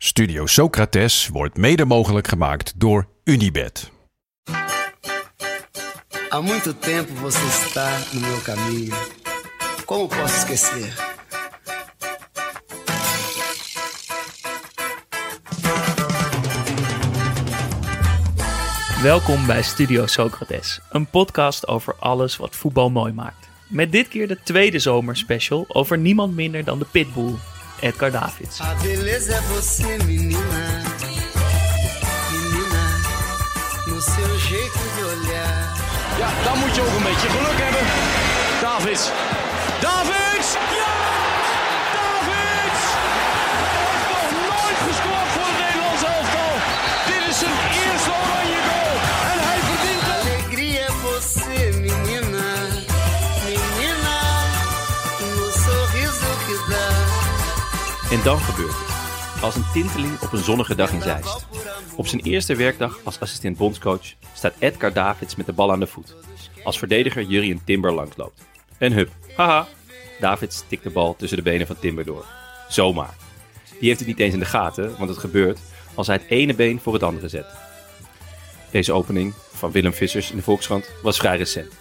Studio Socrates wordt mede mogelijk gemaakt door Unibed. Há muito tempo você está no meu caminho. Como posso esquecer? Welkom bij Studio Socrates, een podcast over alles wat voetbal mooi maakt. Met dit keer de tweede zomerspecial over niemand minder dan de Pitbull, Edgar Davids. A beleza é você, menina. Menina, no seu jeito de olhar. Ja, dan moet je ook een beetje geluk hebben. Davids. Davids! Ja! En dan gebeurt het. Als een tinteling op een zonnige dag in Zeist. Op zijn eerste werkdag als assistent bondscoach staat Edgar Davids met de bal aan de voet. Als verdediger Jurien Timber langsloopt. En hup, haha, Davids tikt de bal tussen de benen van Timber door. Zomaar. Die heeft het niet eens in de gaten, want het gebeurt als hij het ene been voor het andere zet. Deze opening van Willem Vissers in de Volkskrant was vrij recent.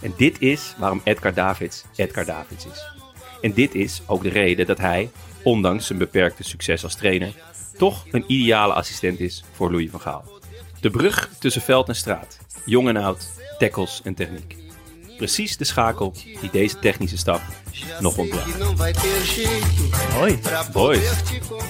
En dit is waarom Edgar Davids Edgar Davids is. En dit is ook de reden dat hij, ondanks zijn beperkte succes als trainer, toch een ideale assistent is voor Louis van Gaal. De brug tussen veld en straat, jong en oud, tackles en techniek. Precies de schakel die deze technische stap nog ontbrak. Hoi, Boys.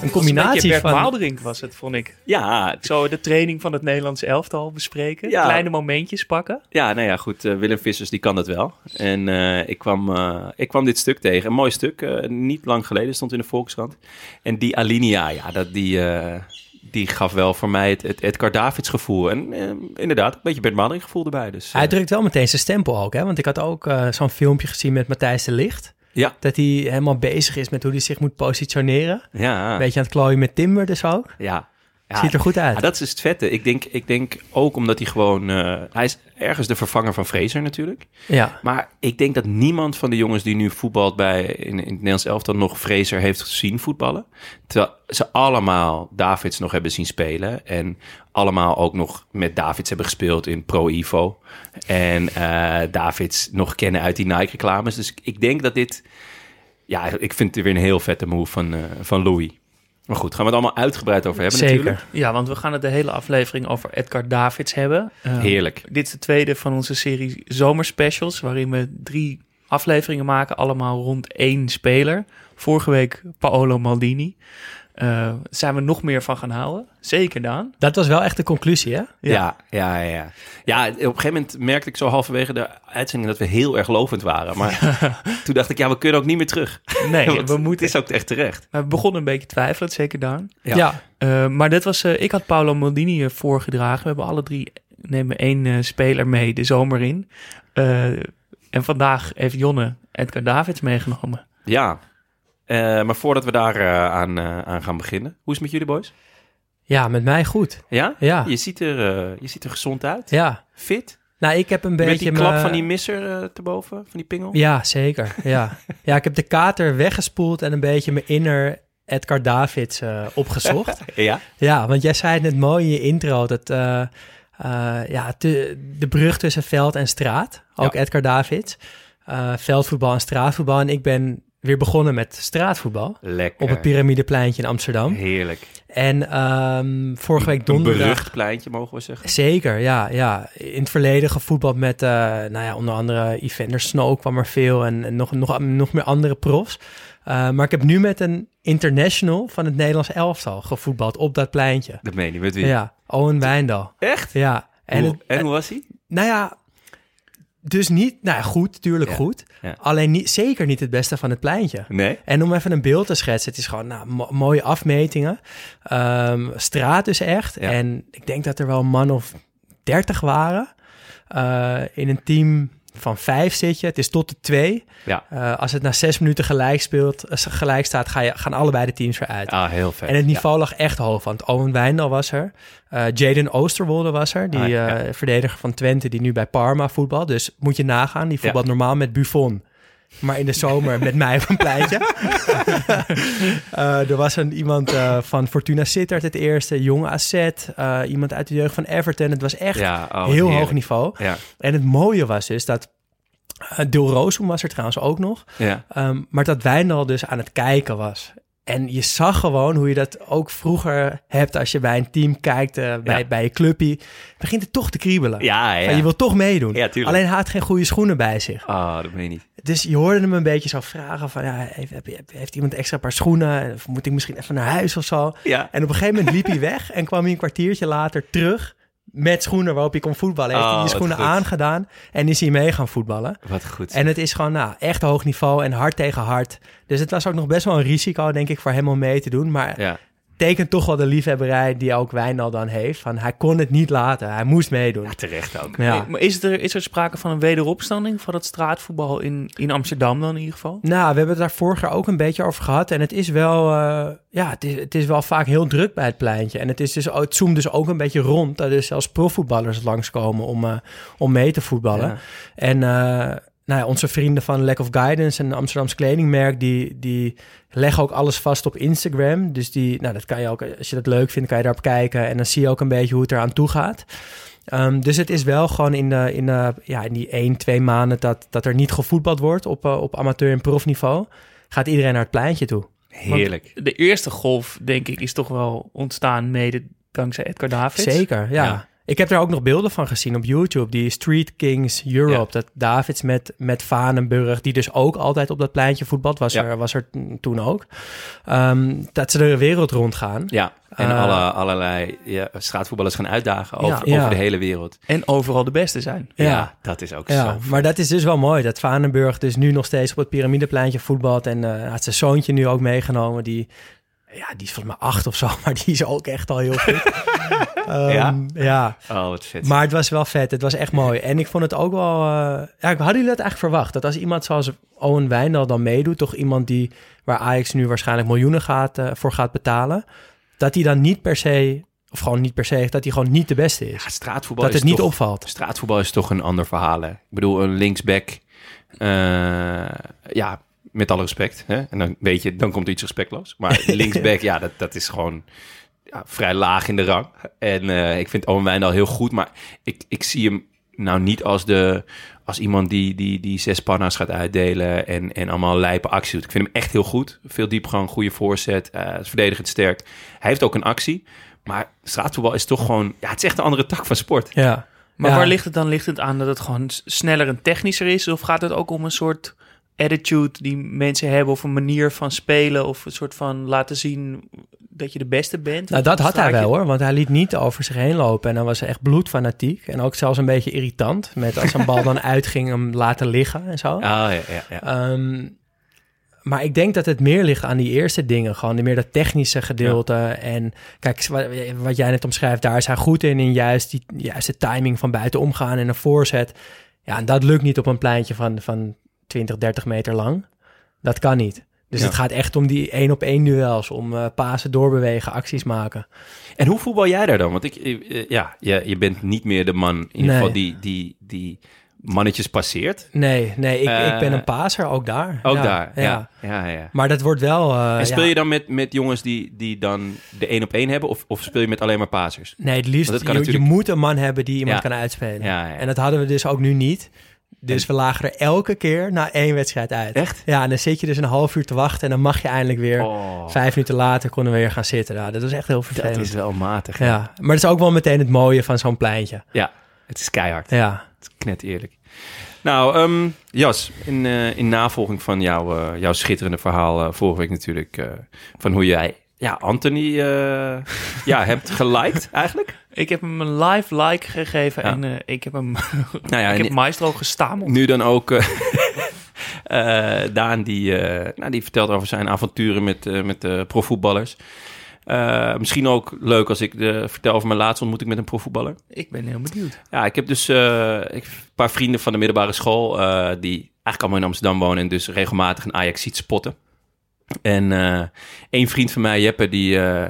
een combinatie Bert van... Maalderink was het, vond ik. Ja, Zo de training van het Nederlands elftal bespreken, Ja. kleine momentjes pakken. ja, nou ja, goed. eh, Willem Vissers die kan dat wel. En eh, ik, kwam, eh, ik kwam dit stuk tegen. Een mooi stuk. eh, niet lang geleden stond in de Volkskrant. En die Alinea, ja, dat, die, eh, die gaf wel voor mij het, het Edgar Davids gevoel. En eh, inderdaad, een beetje Bert gevoel erbij. Dus, eh, Hij drukt wel meteen zijn stempel ook, hè? Want ik had ook eh, zo'n filmpje gezien met Matthijs de Licht. ja, Dat hij helemaal bezig is met hoe hij zich moet positioneren. ja, Een beetje aan het klooien met Timber dus ook. ja. Ja, Ziet er goed uit. Ja, dat is het vette. Ik denk, ik denk ook omdat hij gewoon... eh, hij is ergens de vervanger van Fraser natuurlijk. Ja, Maar ik denk dat niemand van de jongens die nu voetbalt bij, in, in het Nederlands elftal nog Fraser heeft gezien voetballen. Terwijl ze allemaal Davids nog hebben zien spelen. En allemaal ook nog met Davids hebben gespeeld in Pro Evo. En eh, Davids nog kennen uit die Nike-reclames. Dus ik denk dat dit... Ja, ik vind het weer een heel vette move van, eh, van Louis. Maar goed, gaan we het allemaal uitgebreid over hebben zeker. natuurlijk. Ja, want we gaan het de hele aflevering over Edgar Davids hebben. Eh, Heerlijk. Dit is de tweede van onze serie zomerspecials, waarin we drie afleveringen maken, allemaal rond één speler. Vorige week Paolo Maldini. Eh zijn we nog meer van gaan houden? Zeker, Daan. dat was wel echt de conclusie, hè? Ja, ja, ja. Ja, ja op een gegeven moment merkte ik zo halverwege de uitzending dat we heel erg lovend waren. Maar toen dacht ik, ja, we kunnen ook niet meer terug. Nee, we moeten... Het is ook echt terecht. We begonnen een beetje twijfelend, zeker Daan. Ja. Ja, Eh, maar dit was, eh, ik had Paolo Maldini voorgedragen. We hebben alle drie, nemen één eh, speler mee de zomer in. Eh, en vandaag heeft Jonne Edgar Davids meegenomen. Ja. Eh, maar voordat we daar eh, aan, eh, aan gaan beginnen. Hoe is het met jullie boys? ja met mij goed. Ja? Ja, Je, ziet er, je ziet er gezond uit. ja. Fit. Nou, ik heb een Met beetje... die klap van die misser te boven, van die pingel. Ja, zeker. Ja. ja, ik heb de kater weggespoeld en een beetje mijn inner Edgar Davids opgezocht. Ja. Ja, want jij zei het net mooi in je intro, dat ja, de, de brug tussen veld en straat, ook Ja. Edgar Davids, veldvoetbal en straatvoetbal. En ik ben weer begonnen met straatvoetbal Lekker. op het Pyramidepleintje in Amsterdam. Heerlijk. En ehm, vorige week Een donderdag... berucht pleintje, mogen we zeggen. Zeker, ja, ja. In het verleden gevoetbald met, eh, nou ja, onder andere Evander Snow kwam er veel en, en nog, nog, nog meer andere profs. Eh, maar ik heb nu met een international van het Nederlands elftal gevoetbald op dat pleintje. Dat meen je, met wie? Ja, Owen Wijndal. Echt? Ja. En, En, hoe, het- en hoe was hij? nou ja, dus niet, nou goed, tuurlijk Ja, goed. ja. Alleen niet, zeker niet het beste van het pleintje. Nee? En om even een beeld te schetsen, het is gewoon nou, mo- mooie afmetingen. Ehm, straat dus echt. Ja. En ik denk dat er wel een man of dertig waren. Eh, in een team van vijf zit je. Het is tot de twee. Ja. Eh, als het na zes minuten gelijk speelt, eh, gelijk staat, ga je, gaan allebei de teams weer uit. Ah, heel vet. En het niveau lag echt hoog, want Owen Wijndal was er. Eh, Jaden Oosterwolde was er, die Ah, ja. eh, verdediger van Twente, die nu bij Parma voetbalt. Dus moet je nagaan, die voetbalt normaal met Buffon. Maar in de zomer met mij op een pleintje. Eh, er was een, iemand eh, van Fortuna Sittard het eerste, Jong AZ. eh, iemand uit de jeugd van Everton. Het was echt Ja, oh, heel heerlijk. hoog niveau. Ja, En het mooie was dus dat... Dil Roosum was er trouwens ook nog. ja. Um, maar dat Wijndal dus aan het kijken was. En je zag gewoon hoe je dat ook vroeger hebt als je bij een team kijkt, eh, bij, Ja. bij je clubje. Begint het toch te kriebelen. Ja, ja. Je wil toch meedoen. Ja, tuurlijk. Alleen hij had geen goede schoenen bij zich. Ah, dat meen je niet. Dus je hoorde hem een beetje zo vragen van, ja, heeft, heeft iemand extra paar schoenen? Of moet ik misschien even naar huis of zo? Ja. En op een gegeven moment liep hij weg en kwam hij een kwartiertje later terug met schoenen waarop hij kon voetballen. Heeft Oh, hij die wat schoenen goed. aangedaan en is hij mee gaan voetballen. Wat goed. En het is gewoon nou, echt hoog niveau en hard tegen hard. Dus het was ook nog best wel een risico, denk ik, voor hem om mee te doen. Maar ja. Tekent toch wel de liefhebberij die ook Wijnal dan heeft. Van hij kon het niet laten, hij moest meedoen. ja, terecht ook. Ja. Maar is er, is er sprake van een wederopstanding van het straatvoetbal in, in Amsterdam dan in ieder geval? Nou, we hebben het daar vorig jaar ook een beetje over gehad. En het is wel, eh, ja, het is, het is wel vaak heel druk bij het pleintje. En het, is dus, het zoomt dus ook een beetje rond. Dat er zelfs profvoetballers langskomen om, eh, om mee te voetballen. Ja. En eh, nou ja, onze vrienden van Lack of Guidance, een Amsterdamse kledingmerk, die, die leggen ook alles vast op Instagram. Dus die, nou, dat kan je ook, als je dat leuk vindt, kan je daarop kijken. En dan zie je ook een beetje hoe het eraan toe gaat. Ehm, dus het is wel gewoon in, de, in, de, ja, in die één, twee maanden dat, dat er niet gevoetbald wordt op, eh, op amateur- en profniveau, gaat iedereen naar het pleintje toe. Heerlijk. De eerste golf, denk ik, is toch wel ontstaan mede dankzij Edgar Davids. Zeker, ja. Ja. Ik heb er ook nog beelden van gezien op YouTube. Die Street Kings Europe. Ja. Dat Davids met, met Vanenburg, die dus ook altijd op dat pleintje voetbalt, was, Ja. er, was er toen ook. Ehm, dat ze de wereld rondgaan. Ja, en Eh, alle, allerlei ja, straatvoetballers gaan uitdagen over, Ja, ja. over de hele wereld. En overal de beste zijn. Ja, Ja. dat is ook Ja, zo. maar dat is dus wel mooi. Dat Vanenburg dus nu nog steeds op het piramidepleintje voetbalt. En eh, had zijn zoontje nu ook meegenomen. Die, ja, die is volgens mij acht of zo, maar die is ook echt al heel goed. Ehm, Ja? Ja, Oh, wat vet. Maar het was wel vet. Het was echt mooi. En ik vond het ook wel... eh ja, hadden jullie dat eigenlijk verwacht? Dat als iemand zoals Owen Wijndal dan meedoet... toch iemand die, waar Ajax nu waarschijnlijk miljoenen gaat, eh, voor gaat betalen... dat hij dan niet per se... of gewoon niet per se... dat hij gewoon niet de beste is. ja, straatvoetbal dat is het niet opvalt. Straatvoetbal is toch een ander verhaal, hè? Ik bedoel, een linksback... eh, ja, met alle respect. Hè? En dan weet je, dan komt er iets respectloos. Maar linksback, ja, dat, dat is gewoon ja, vrij laag in de rang. En eh, ik vind Owen Wijndal heel goed, maar ik, ik zie hem nou niet als, de, als iemand die, die, die zes panna's gaat uitdelen en, en allemaal lijpe actie doet. Ik vind hem echt heel goed. Veel diepgang, goede voorzet, eh is verdedigend sterk. Hij heeft ook een actie. Maar straatvoetbal is toch gewoon... Ja, het is echt een andere tak van sport. Ja. Maar Ja. waar ligt het dan? Ligt het aan dat het gewoon sneller en technischer is? Of gaat het ook om een soort attitude die mensen hebben... of een manier van spelen... of een soort van laten zien dat je de beste bent? Nou, dat had hij wel hoor, want hij liet niet over zich heen lopen. En dan was hij echt bloedfanatiek. En ook zelfs een beetje irritant. Met als een bal dan uitging, hem laten liggen en zo. Ah, ja, ja, ja. Ehm, maar ik denk dat het meer ligt aan die eerste dingen. Gewoon meer dat technische gedeelte. En kijk, wat, wat jij net omschrijft, daar is hij goed in. In juist die juiste timing van buiten omgaan en een voorzet. Ja, en dat lukt niet op een pleintje van, van 20, 30 meter lang. Dat kan niet. Dus Ja. het gaat echt om die één op één duels. Om eh, pasen, doorbewegen, acties maken. En hoe voetbal jij daar dan? Want ik, eh, ja, je, je bent niet meer de man in ieder geval die, die, die mannetjes passeert. Nee, nee, ik, ik ben Eh, een paser, ook daar. Ook Ja, daar, ja. Ja. ja. Maar dat wordt wel... eh, en speel je dan met, met jongens die, die dan de één op één hebben? Of, of speel je met alleen maar pasers? Nee, het liefst, je, natuurlijk- je moet een man hebben die iemand kan uitspelen. En dat hadden we dus ook nu niet. Dus we lagen er elke keer na één wedstrijd uit. Echt? Ja, en dan zit je dus een half uur te wachten en dan mag je eindelijk weer... Oh, Vijf minuten later konden we weer gaan zitten. Nou, dat was echt heel dat vervelend. is wel matig. hè? Ja, maar dat is ook wel meteen het mooie van zo'n pleintje. Ja, het is keihard. Ja, Het is knet eerlijk. Nou, ehm, Jas, in, eh, in navolging van jouw, eh, jouw schitterende verhaal eh, vorige week natuurlijk... van hoe jij ja, Anthony eh, ja, hebt geliked eigenlijk. Ik heb hem een live like gegeven Ja. en eh, ik heb hem Nou ja, ik heb Maestro gestameld. Nu dan ook eh, Daan, die, nou, die vertelt over zijn avonturen met, met profvoetballers. Misschien ook leuk als ik de, vertel over mijn laatste ontmoeting met een profvoetballer. Ik ben heel benieuwd. Ja, ik heb dus ik, heb een paar vrienden van de middelbare school... die eigenlijk allemaal in Amsterdam wonen... en dus regelmatig een Ajax ziet spotten. En eh een vriend van mij, Jeppe, die, eh,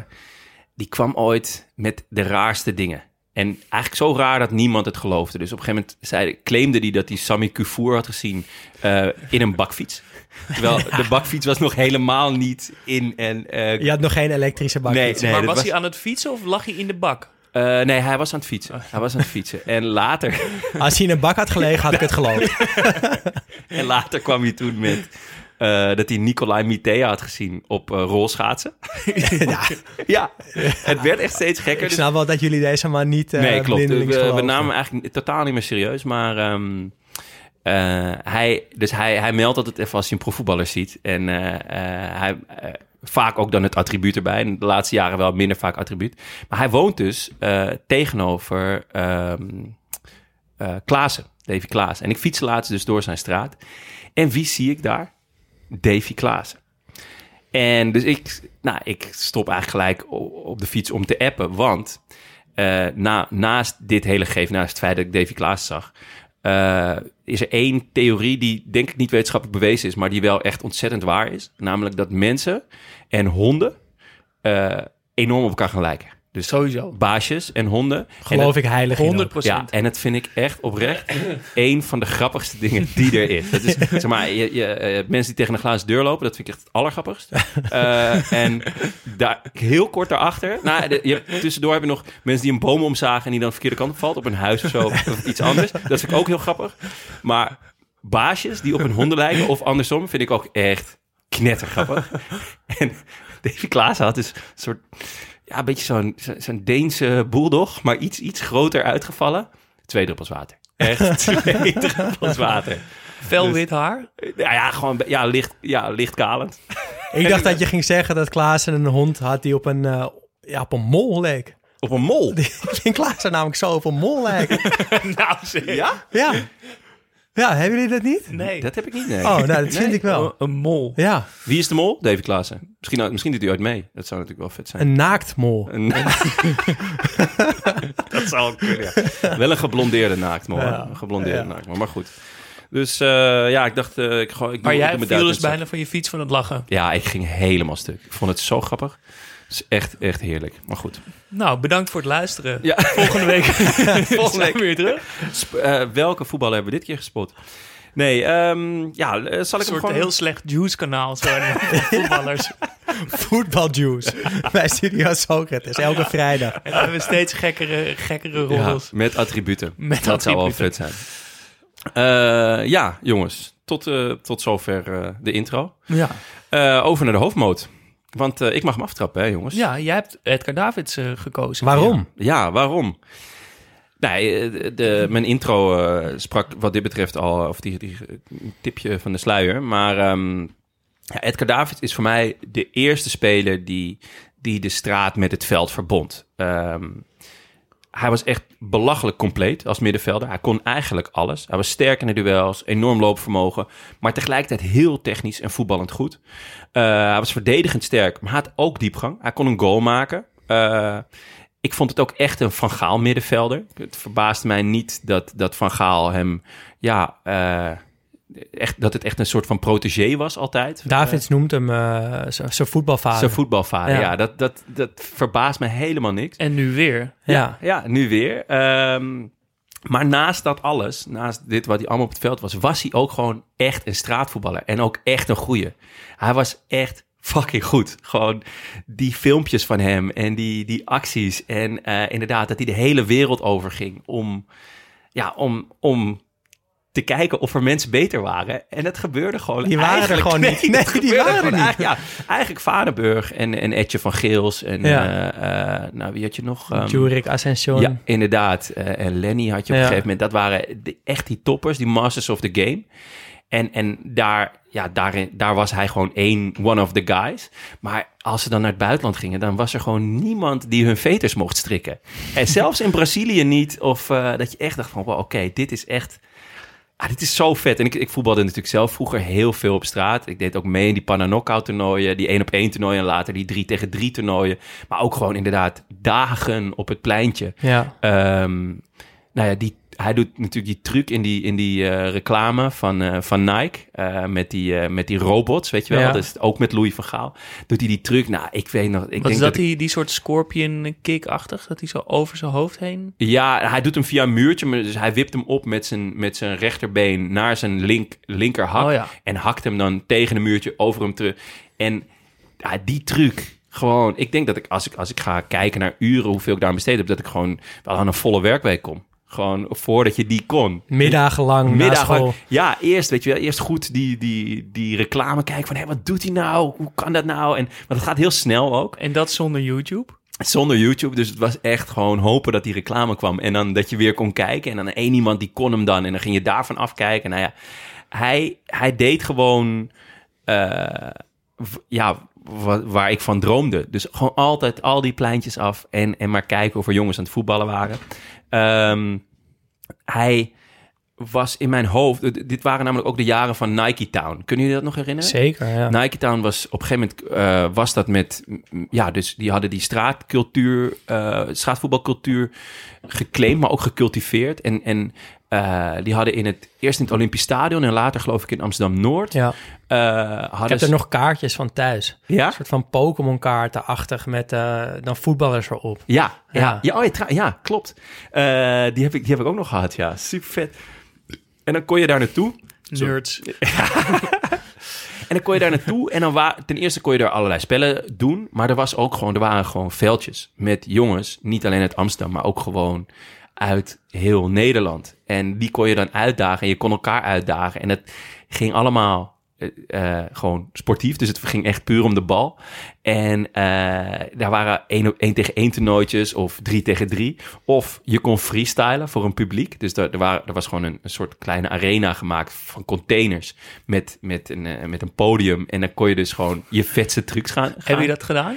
die kwam ooit met de raarste dingen. En eigenlijk zo raar dat niemand het geloofde. Dus op een gegeven moment zei, claimde hij dat hij Sammy Kufour had gezien eh, in een bakfiets. Terwijl de bakfiets was nog helemaal niet in. En, eh, Je had nog geen elektrische bak. nee, nee, maar was, was- hij aan het fietsen of lag hij in de bak? eh, nee, hij was aan het fietsen. Hij was aan het fietsen. En later, Als hij in een bak had gelegen, had ik het geloofd. en later kwam hij toen met eh, dat hij Nicolai Mitea had gezien op eh, rolschaatsen. ja, ja, het werd echt steeds gekker. ik Dus snap wel dat jullie deze man niet uh, nee, klopt. We, we namen hem eigenlijk totaal niet meer serieus. Maar ehm, eh, hij, dus hij, hij meldt altijd even als hij een profvoetballer ziet. En hij, vaak ook dan het attribuut erbij. En de laatste jaren wel minder vaak attribuut. Maar hij woont dus tegenover eh Klaassen, Davy Klaassen. En ik fiets laatst dus door zijn straat. En wie zie ik daar? Davy Klaassen. En dus ik, nou, ik stop eigenlijk gelijk op de fiets om te appen. Want eh, na, naast dit hele gegeven, naast het feit dat ik Davy Klaas zag... eh, is er één theorie die denk ik niet wetenschappelijk bewezen is... maar die wel echt ontzettend waar is. Namelijk dat mensen en honden eh, enorm op elkaar gaan lijken. Dus Sowieso. baasjes en honden. En Geloof ik heilig in 100 ook. procent. ja, en dat vind ik echt oprecht een van de grappigste dingen die er is. Dat is zeg maar, je, je, eh, mensen die tegen een glazen deur lopen, dat vind ik echt het allergrappigst. Eh, en daar, heel kort daarachter, nou, de- je hebt, tussendoor heb je nog mensen die een boom omzagen en die dan de verkeerde kant op valt, op een huis of zo, of iets anders. Dat vind ik ook heel grappig. Maar baasjes die op een honden lijken, of andersom, vind ik ook echt knettergrappig. En Davy Klaassen had dus een soort ja, een beetje zo'n zo- zo'n Deense bulldog, maar iets, iets groter uitgevallen. Twee druppels water. Echt twee druppels water. Fel Dus- wit haar. Ja, ja gewoon ja, licht, ja, licht kalend. Ik dacht dat je ging zeggen dat Klaassen een hond had die op een, eh, ja, op een mol leek. Op een mol. Ik vind Klaassen namelijk zo op een mol lijken. nou, zeg. Ja? Ja. Ja, hebben jullie dat niet? Nee. Dat heb ik niet, nee. Oh, nou, dat vind ik wel. Een, een mol. Ja, Wie is de mol? David Klaassen. Misschien, misschien doet hij ooit mee. Dat zou natuurlijk wel vet zijn. een naaktmol. Een... dat zou ook kunnen, ja. Wel een geblondeerde naaktmol. Ja. Een geblondeerde Ja. naaktmol, maar goed. Dus eh, ja, ik dacht... eh, ik, gooi- ik Maar doe- jij mijn viel dus bijna van je fiets van het lachen. Ja, ik ging helemaal stuk. Ik vond het zo grappig. Het is echt, echt heerlijk. Maar goed. Nou, bedankt voor het luisteren. Ja. Volgende week Volgende zijn week. we weer terug. Sp- eh, welke voetballer hebben we dit keer gespot? Nee, ehm, ja, eh, zal Een ik hem soort gewoon... heel slecht juice-kanaal. Zo, van voetballers. Voetbaljuice. Bij Studio Socrates, elke vrijdag. En dan hebben we steeds gekkere, gekkere Ja, roles. met attributen. Met dat zou wel vet zijn. Eh, ja, jongens. Tot, eh, tot zover eh, de intro. Ja. Eh, over naar de hoofdmoot. Want eh, ik mag hem aftrappen, hè, jongens? ja, jij hebt Edgar Davids eh, gekozen. Waarom? Ja, waarom? Nee, eh, de, de- mijn intro sprak wat dit betreft al, of die, die tipje van de sluier. Maar ehm ja, Edgar Davids is voor mij de eerste speler die, die de straat met het veld verbond. Ehm, hij was echt belachelijk compleet als middenvelder. Hij kon eigenlijk alles. Hij was sterk in de duels, enorm loopvermogen, maar tegelijkertijd heel technisch en voetballend goed. Eh, hij was verdedigend sterk, maar had ook diepgang. Hij kon een goal maken. Eh, ik vond het ook echt een Van Gaal middenvelder. Het verbaasde mij niet dat, dat Van Gaal hem, ja, eh, echt, dat het echt een soort van protégé was altijd. Davids noemt hem eh, zo- zijn voetbalvader. Zijn voetbalvader, ja. Ja. dat, dat, dat verbaast me helemaal niks. En nu weer. ja. Ja, nu weer. Ehm, maar naast dat alles, naast dit wat hij allemaal op het veld was, was hij ook gewoon echt een straatvoetballer. En ook echt een goeie. Hij was echt fucking goed. Gewoon die filmpjes van hem en die, die acties. En eh, inderdaad, dat hij de hele wereld overging om, ja, om, om te kijken of er mensen beter waren. En dat gebeurde gewoon Die waren er gewoon niet. Nee, die waren er niet. Eigenlijk, ja, eigenlijk en, en Etje van Geels. En Ja. eh, eh, nou, wie had je nog? Ehm, Jurik Ascension. ja, inderdaad. Eh, en Lenny had je op een gegeven moment. Dat waren de, echt die toppers, die masters of the game. En, en daar, ja, daarin, daar was hij gewoon één one of the guys. Maar als ze dan naar het buitenland gingen, dan was er gewoon niemand die hun veters mocht strikken. En zelfs in Brazilië niet. Of dat je echt dacht van, wow, oké, dit is echt... Ah, dit is zo vet. En ik, ik voetbalde natuurlijk zelf vroeger heel veel op straat. Ik deed ook mee in die Panna toernooien, die 1 op 1 toernooien en later die 3 tegen 3 toernooien. Maar ook gewoon inderdaad dagen op het pleintje. Ja. Ehm, nou ja, die, hij doet natuurlijk die truc in die, in die eh, reclame van, eh, van Nike. eh, met, die, met die robots, weet je wel. Ja. Dus ook met Louis van Gaal. Doet hij die truc. Nou, ik weet nog... Ik Wat denk is dat, die, die soort scorpion kick-achtig? Dat hij zo over zijn hoofd heen... Ja, hij doet hem via een muurtje. Maar dus hij wipt hem op met zijn, met zijn rechterbeen naar zijn link, linkerhak. Oh ja. En hakt hem dan tegen een muurtje over hem terug. En die truc, gewoon... Ik denk dat ik als, ik, als ik ga kijken naar uren hoeveel ik daar besteed heb... dat ik gewoon wel aan een volle werkweek kom. Gewoon voordat je die kon. Middagenlang ja, eerst weet je wel, eerst goed die, die, die reclame kijken van, hé, wat doet hij nou? Hoe kan dat nou? En, maar dat gaat heel snel ook. En dat zonder YouTube? Zonder YouTube, dus het was echt gewoon hopen dat die reclame kwam. En dan dat je weer kon kijken. En dan één iemand die kon hem dan. En dan ging je daarvan afkijken. Nou ja, hij, hij deed gewoon... eh, ja, wa- waar ik van droomde. Dus gewoon altijd al die pleintjes af. En, en maar kijken of er jongens aan het voetballen waren. Ehm, hij was in mijn hoofd... Dit waren namelijk ook de jaren van Nike Town. Kunnen jullie dat nog herinneren? Zeker, ja. Nike Town was op een gegeven moment eh, was dat met ja, dus die hadden die straatcultuur, eh, straatvoetbalcultuur geclaimd, maar ook gecultiveerd. En, en eh, die hadden in het eerst in het Olympisch Stadion en later geloof ik in Amsterdam Noord. ja. eh, Ik hadden heb er ze- nog kaartjes van thuis. ja? Een soort van Pokémon kaarten-achtig met eh, dan voetballers erop. Ja, ja, Ja. ja, oh, ja, ja klopt. Eh, die, heb ik, die heb ik ook nog gehad, ja. Super vet. En dan kon je daar naartoe. Nerds. En dan kon je daar naartoe en dan wa- ten eerste kon je daar allerlei spellen doen, maar er was ook gewoon, er waren gewoon veldjes met jongens, niet alleen uit Amsterdam, maar ook gewoon uit heel Nederland. En die kon je dan uitdagen en je kon elkaar uitdagen en het ging allemaal eh, eh, gewoon sportief, dus het ging echt puur om de bal. En eh, daar waren één, één tegen één toernooitjes of drie tegen drie. Of je kon freestylen voor een publiek. Dus er, er, waren, er was gewoon een, een soort kleine arena gemaakt van containers met, met, een, met een podium. En dan kon je dus gewoon je vetste trucs gaan. gaan. Heb je dat gedaan?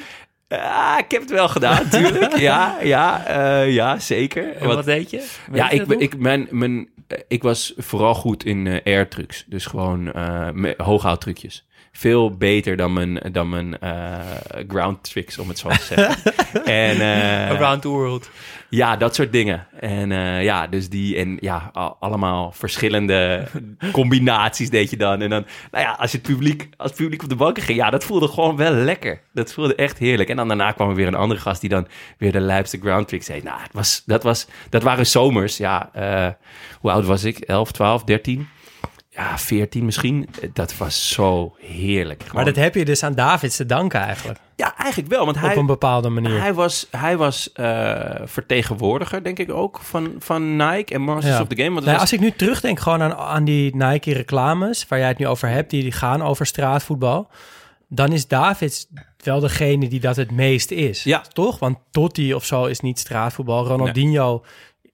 Ah, ik heb het wel gedaan, natuurlijk. ja, ja, eh, ja, zeker. En wat deed je? Weet ja, je ik, ik, mijn, mijn, eh, ik was vooral goed in eh air trucs. Dus gewoon me- hooghouttrucjes. Veel beter dan mijn, dan mijn ground tricks, om het zo te zeggen. en, Around the World. Ja, dat soort dingen. En eh, ja, dus die en ja, al- allemaal verschillende combinaties deed je dan. En dan, nou ja, als het publiek, als het publiek op de banken ging, ja, dat voelde gewoon wel lekker. Dat voelde echt heerlijk. En dan daarna kwam er weer een andere gast die dan weer de lijpste ground tricks deed. Nou, het was, dat, was, dat waren zomers. Ja, eh, hoe oud was ik? 11, 12, 13? Ja, 14 misschien. Dat was zo heerlijk. Maar dat heb je dus aan Davids te danken eigenlijk. Eigenlijk wel. Want hij, op een bepaalde manier. hij was, hij was eh, vertegenwoordiger, denk ik ook, van, van Nike en Masters Ja. of the Game. Want Nou, was- als ik nu terugdenk gewoon aan, aan die Nike-reclames... waar jij het nu over hebt, die, die gaan over straatvoetbal... dan is Davids wel degene die dat het meest is. Ja. Toch? Want Totti of zo is niet straatvoetbal. Ronaldinho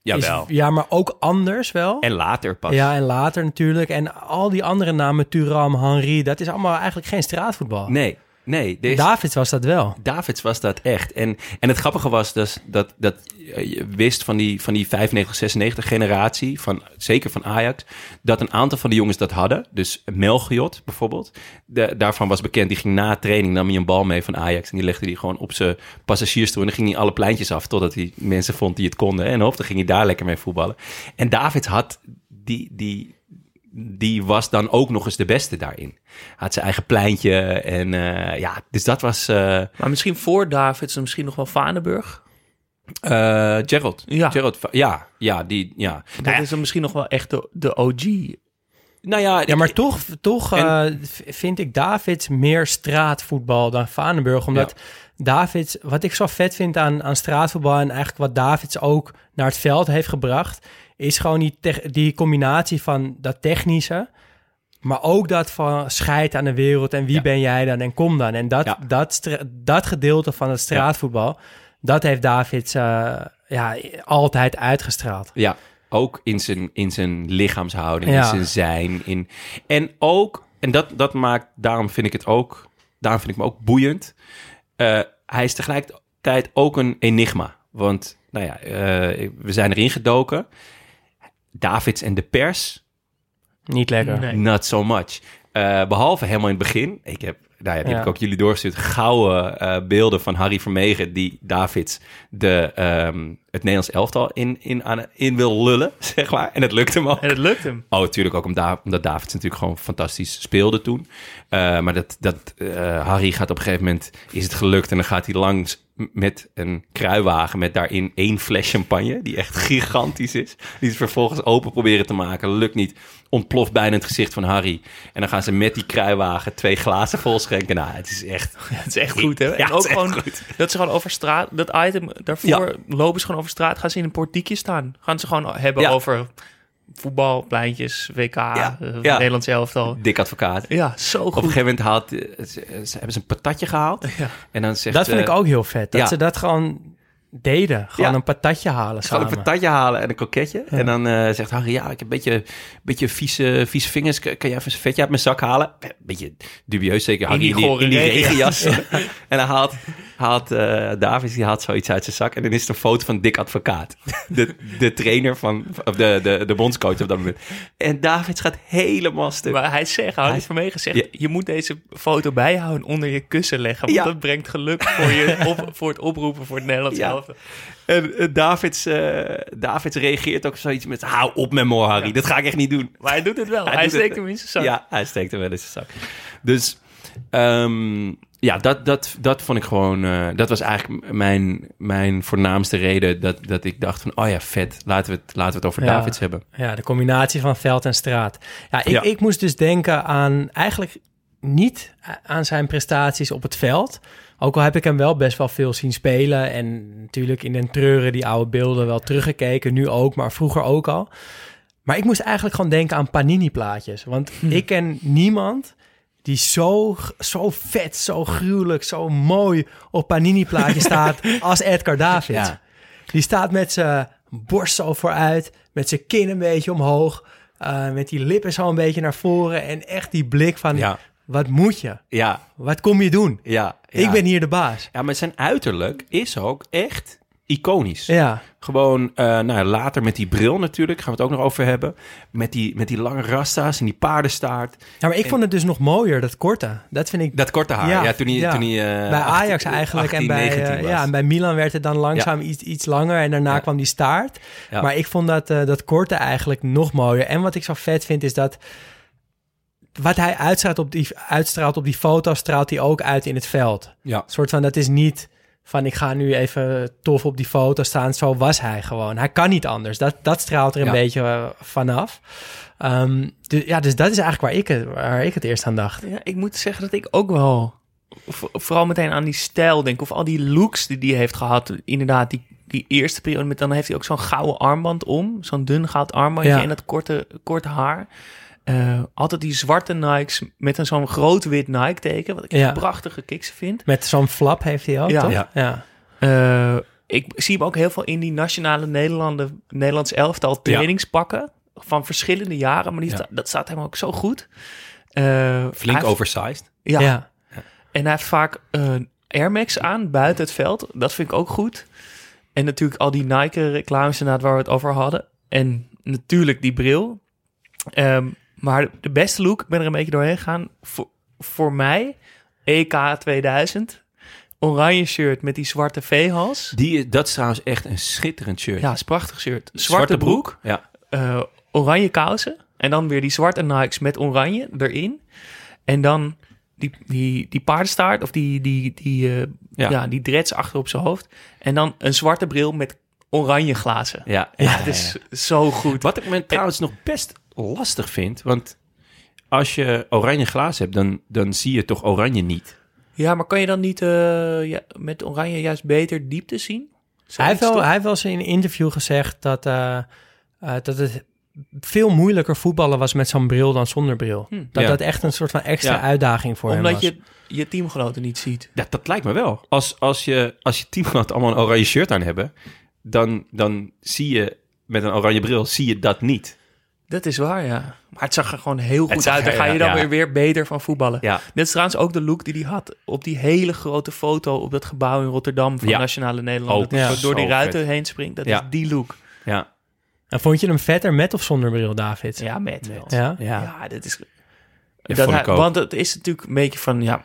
Jawel. is... Ja, maar ook anders wel. En later pas. Ja, en later natuurlijk. En al die andere namen, Thuram, Henry... dat is allemaal eigenlijk geen straatvoetbal. Nee, nee. Davids was dat wel. Davids was dat echt. En, en het grappige was dus dat, dat je wist van die, van die 95, 96 generatie, van, zeker van Ajax, dat een aantal van die jongens dat hadden. Dus Melchiot bijvoorbeeld. De, daarvan was bekend, die ging na training, nam hij een bal mee van Ajax en die legde die gewoon op zijn passagiersstoel. En dan ging hij alle pleintjes af totdat hij mensen vond die het konden. En dan ging hij daar lekker mee voetballen. En Davids had die, die, die was dan ook nog eens de beste daarin. Had zijn eigen pleintje en eh, ja, dus dat was eh Maar misschien voor Davids en misschien nog wel Vanenburg. eh Gerald. Ja. Gerald, ja, ja, die, ja. Dat Nou ja, is dan misschien nog wel echt de, de OG. nou ja, Ja, maar toch, toch En- eh, vind ik Davids meer straatvoetbal dan Vanenburg. Omdat Davids, wat ik zo vet vind aan, aan straatvoetbal... en eigenlijk wat Davids ook naar het veld heeft gebracht... is gewoon die, die combinatie van dat technische... maar ook dat van scheid aan de wereld... en wie Ja. ben jij dan en kom dan. En dat, Ja. dat, dat gedeelte van het straatvoetbal... dat heeft Davids eh, ja, altijd uitgestraald. Ja, ook in zijn, in zijn lichaamshouding, in zijn zijn. In, en ook en dat, dat maakt, daarom vind ik het ook, daarom vind ik me ook boeiend. Eh, hij is tegelijkertijd ook een enigma. Want, nou ja, eh, we zijn erin gedoken. Davids en de pers, Niet lekker. Nee. not so much. Eh, behalve helemaal in het begin. Ik heb, nou ja, die Ja. heb ik ook jullie doorgestuurd. Gouden eh, beelden van Harry Vermegen die Davids de, ehm, het Nederlands elftal in, in, aan, in wil lullen, zeg maar. En het lukt hem ook. En het lukt hem. Oh, natuurlijk ook omdat, omdat Davids natuurlijk gewoon fantastisch speelde toen. Eh, maar dat, dat eh, Harry gaat op een gegeven moment, is het gelukt en dan gaat hij langs met een kruiwagen met daarin één fles champagne, die echt gigantisch is. Die ze vervolgens open proberen te maken, lukt niet. Ontploft bijna het gezicht van Harry. En dan gaan ze met die kruiwagen twee glazen vol schenken. Nou, het is echt... Het is echt goed, hè? Ja, en ook gewoon goed. dat ze gewoon over straat, dat item daarvoor lopen ze gewoon over straat, gaan ze in een portiekje staan. Gaan ze gewoon hebben Ja. over voetbal, pleintjes, WK, Ja, eh, ja. Nederlands elftal. Dik advocaat. Ja, zo Op een goed. gegeven moment haalt, eh, ze, ze hebben ze een patatje gehaald. Ja. En dan zegt... Dat vind ik eh, ook heel vet. Dat ja. ze dat gewoon deden. Gewoon Ja. een patatje halen Gewoon een patatje halen en een kroketje. En dan eh, zegt Harry, ja, ik heb een beetje, beetje vieze, vieze vingers. Kan jij even een vetje uit mijn zak halen? Beetje dubieus zeker. Harry in die die, in regenjas. en dan haalt, haalt David, die haalt zoiets uit zijn zak. En dan is het een foto van Dick Advocaat. De, de trainer van, of de, de, de bondscoach op dat moment. En David gaat helemaal stuk. Maar hij zegt, Harry Hij- Vermegen zegt, Ja. je moet deze foto bijhouden en onder je kussen leggen. Want Ja. dat brengt geluk voor, je op, voor het oproepen voor het Nederlands En eh, Davids, eh, Davids reageert ook zoiets met... Hou op met me, Harry. Dat ga ik echt niet doen. Maar hij doet het wel. Hij, steekt het. hem in zijn zak. Ja, hij steekt hem wel in zijn zak. Dus ehm, ja, dat, dat, dat vond ik gewoon... eh, dat was eigenlijk mijn, mijn voornaamste reden dat, dat ik dacht van... Oh ja, vet. Laten we het, laten we het over Ja. Davids hebben. Ja, de combinatie van veld en straat. Ja, ik, Ja. ik moest dus denken aan eigenlijk niet aan zijn prestaties op het veld. Ook al heb ik hem wel best wel veel zien spelen. En natuurlijk in den treuren die oude beelden wel teruggekeken. Nu ook, maar vroeger ook al. Maar ik moest eigenlijk gewoon denken aan Panini-plaatjes. Want ik ken niemand die zo, zo vet, zo gruwelijk, zo mooi op Panini-plaatje staat als Edgar Davids. Ja. Die staat met zijn borst zo vooruit, met zijn kin een beetje omhoog, eh, met die lippen zo een beetje naar voren en echt die blik van, Ja, wat moet je? ja, Wat kom je doen? ja. Ik ben hier de baas. Ja, maar zijn uiterlijk is ook echt iconisch. Ja, Gewoon, eh, nou ja, later met die bril natuurlijk, gaan we het ook nog over hebben. Met die, met die lange rasta's en die paardenstaart. ja maar ik En- vond het dus nog mooier, dat korte. Dat vind ik Dat korte haar, ja, Ja, toen hij, ja. Toen hij, eh, bij 18 Ajax eigenlijk 18, en, bij, 19 eh, ja, en bij Milan werd het dan langzaam iets, iets langer en daarna kwam die staart. Maar ik vond dat, dat korte eigenlijk nog mooier. En wat ik zo vet vind is dat wat hij uitstraalt op die, uitstraalt op die foto, straalt hij ook uit in het veld. Ja. Een soort van, dat is niet van ik ga nu even tof op die foto staan. Zo was hij gewoon. Hij kan niet anders. Dat, dat straalt er een Ja. beetje eh, vanaf. Dus, ja, dus dat is eigenlijk waar ik, het, waar ik het eerst aan dacht. Ja, ik moet zeggen dat ik ook wel vooral meteen aan die stijl denk. Of al die looks die hij heeft gehad. Inderdaad, die, die eerste periode. Met, dan heeft hij ook zo'n gouden armband om. Zo'n dun goud armbandje Ja. en dat korte, korte haar. Eh, altijd die zwarte Nikes met een zo'n groot wit Nike-teken. Wat ik Ja. een prachtige kicks vind. Met zo'n flap heeft hij ook, Ja. toch? Ja. ja. Eh, ik zie hem ook heel veel in die nationale Nederlanden, Nederlands elftal trainingspakken. Van verschillende jaren. Maar die Ja. sta- dat staat hem ook zo goed. Eh, Flink oversized. Ja, ja. En hij heeft vaak eh Air Max aan buiten het veld. Dat vind ik ook goed. En natuurlijk al die Nike-reclames inderdaad waar we het over hadden. En natuurlijk die bril. Ehm, maar de beste look, ik ben er een beetje doorheen gegaan. Voor, voor mij, EK 2000. Oranje shirt met die zwarte V-hals. Die, dat is trouwens echt een schitterend shirt. Ja, is een prachtig shirt. Zwarte, broek, Ja. eh, oranje kousen. En dan weer die zwarte Nikes met oranje erin. En dan die, die, die paardenstaart of die, die, die, eh, Ja. ja. die dreads achter op zijn hoofd. En dan een zwarte bril met oranje glazen. Ja, Ja, ja, het is zo goed. Wat ik me trouwens nog best lastig vind, want als je oranje glazen hebt, dan, dan zie je toch oranje niet. Ja, maar kan je dan niet eh, ja, met oranje juist beter diepte zien? Hij heeft, wel, hij heeft wel eens in een interview gezegd dat, eh, eh, dat het veel moeilijker voetballen was met zo'n bril dan zonder bril. Hm. Dat Ja. dat echt een soort van extra Ja. uitdaging voor hem Omdat was. je je teamgenoten niet ziet. Ja, dat lijkt me wel. Als, als je, als je teamgenoten allemaal een oranje shirt aan hebben, dan, dan zie je met een oranje bril zie je dat niet. Dat is waar, ja. Maar het zag er gewoon heel goed uit. Daar ga je dan ja. weer, weer beter van voetballen. Ja, Dit is trouwens ook de look die hij had op die hele grote foto op dat gebouw in Rotterdam van Ja. Nationale Nederland. Ook dat hij ja. zo door die ruiten vet. heen springt. Dat Ja. is die look. ja. En vond je hem vetter met of zonder bril, David? Ja, met wel. Ja? ja. Ja, dit is... Dat Dat hij- want het is natuurlijk een beetje van... Ja,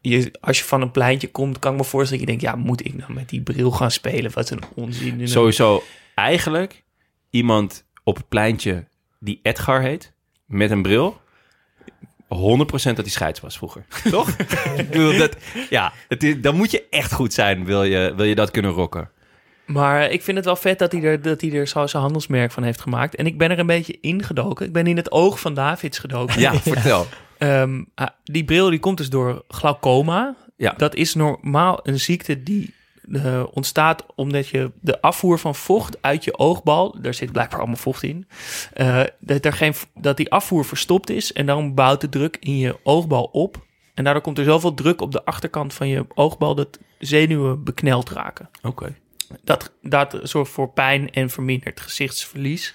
je, als je van een pleintje komt, kan ik me voorstellen dat je denkt... Ja, moet ik nou met die bril gaan spelen? Wat een onzin. Sowieso eigenlijk iemand op het pleintje die Edgar heet, met een bril. 100% dat hij scheids was vroeger. Toch? ik bedoel, dat, ja, het is, dan moet je echt goed zijn, wil je, wil je dat kunnen rocken. Maar ik vind het wel vet dat hij er, dat hij er zo zijn handelsmerk van heeft gemaakt. En ik ben er een beetje ingedoken. Ik ben in het oog van Davids gedoken. Ja, vertel. Ehm, ah, die bril die komt dus door glaucoma. Ja. Dat is normaal een ziekte die eh, ontstaat omdat je de afvoer van vocht uit je oogbal, daar zit blijkbaar allemaal vocht in, eh, dat, er geen, dat die afvoer verstopt is en daarom bouwt de druk in je oogbal op. En daardoor komt er zoveel druk op de achterkant van je oogbal dat zenuwen bekneld raken. Oké. Dat, dat zorgt voor pijn en vermindert gezichtsverlies.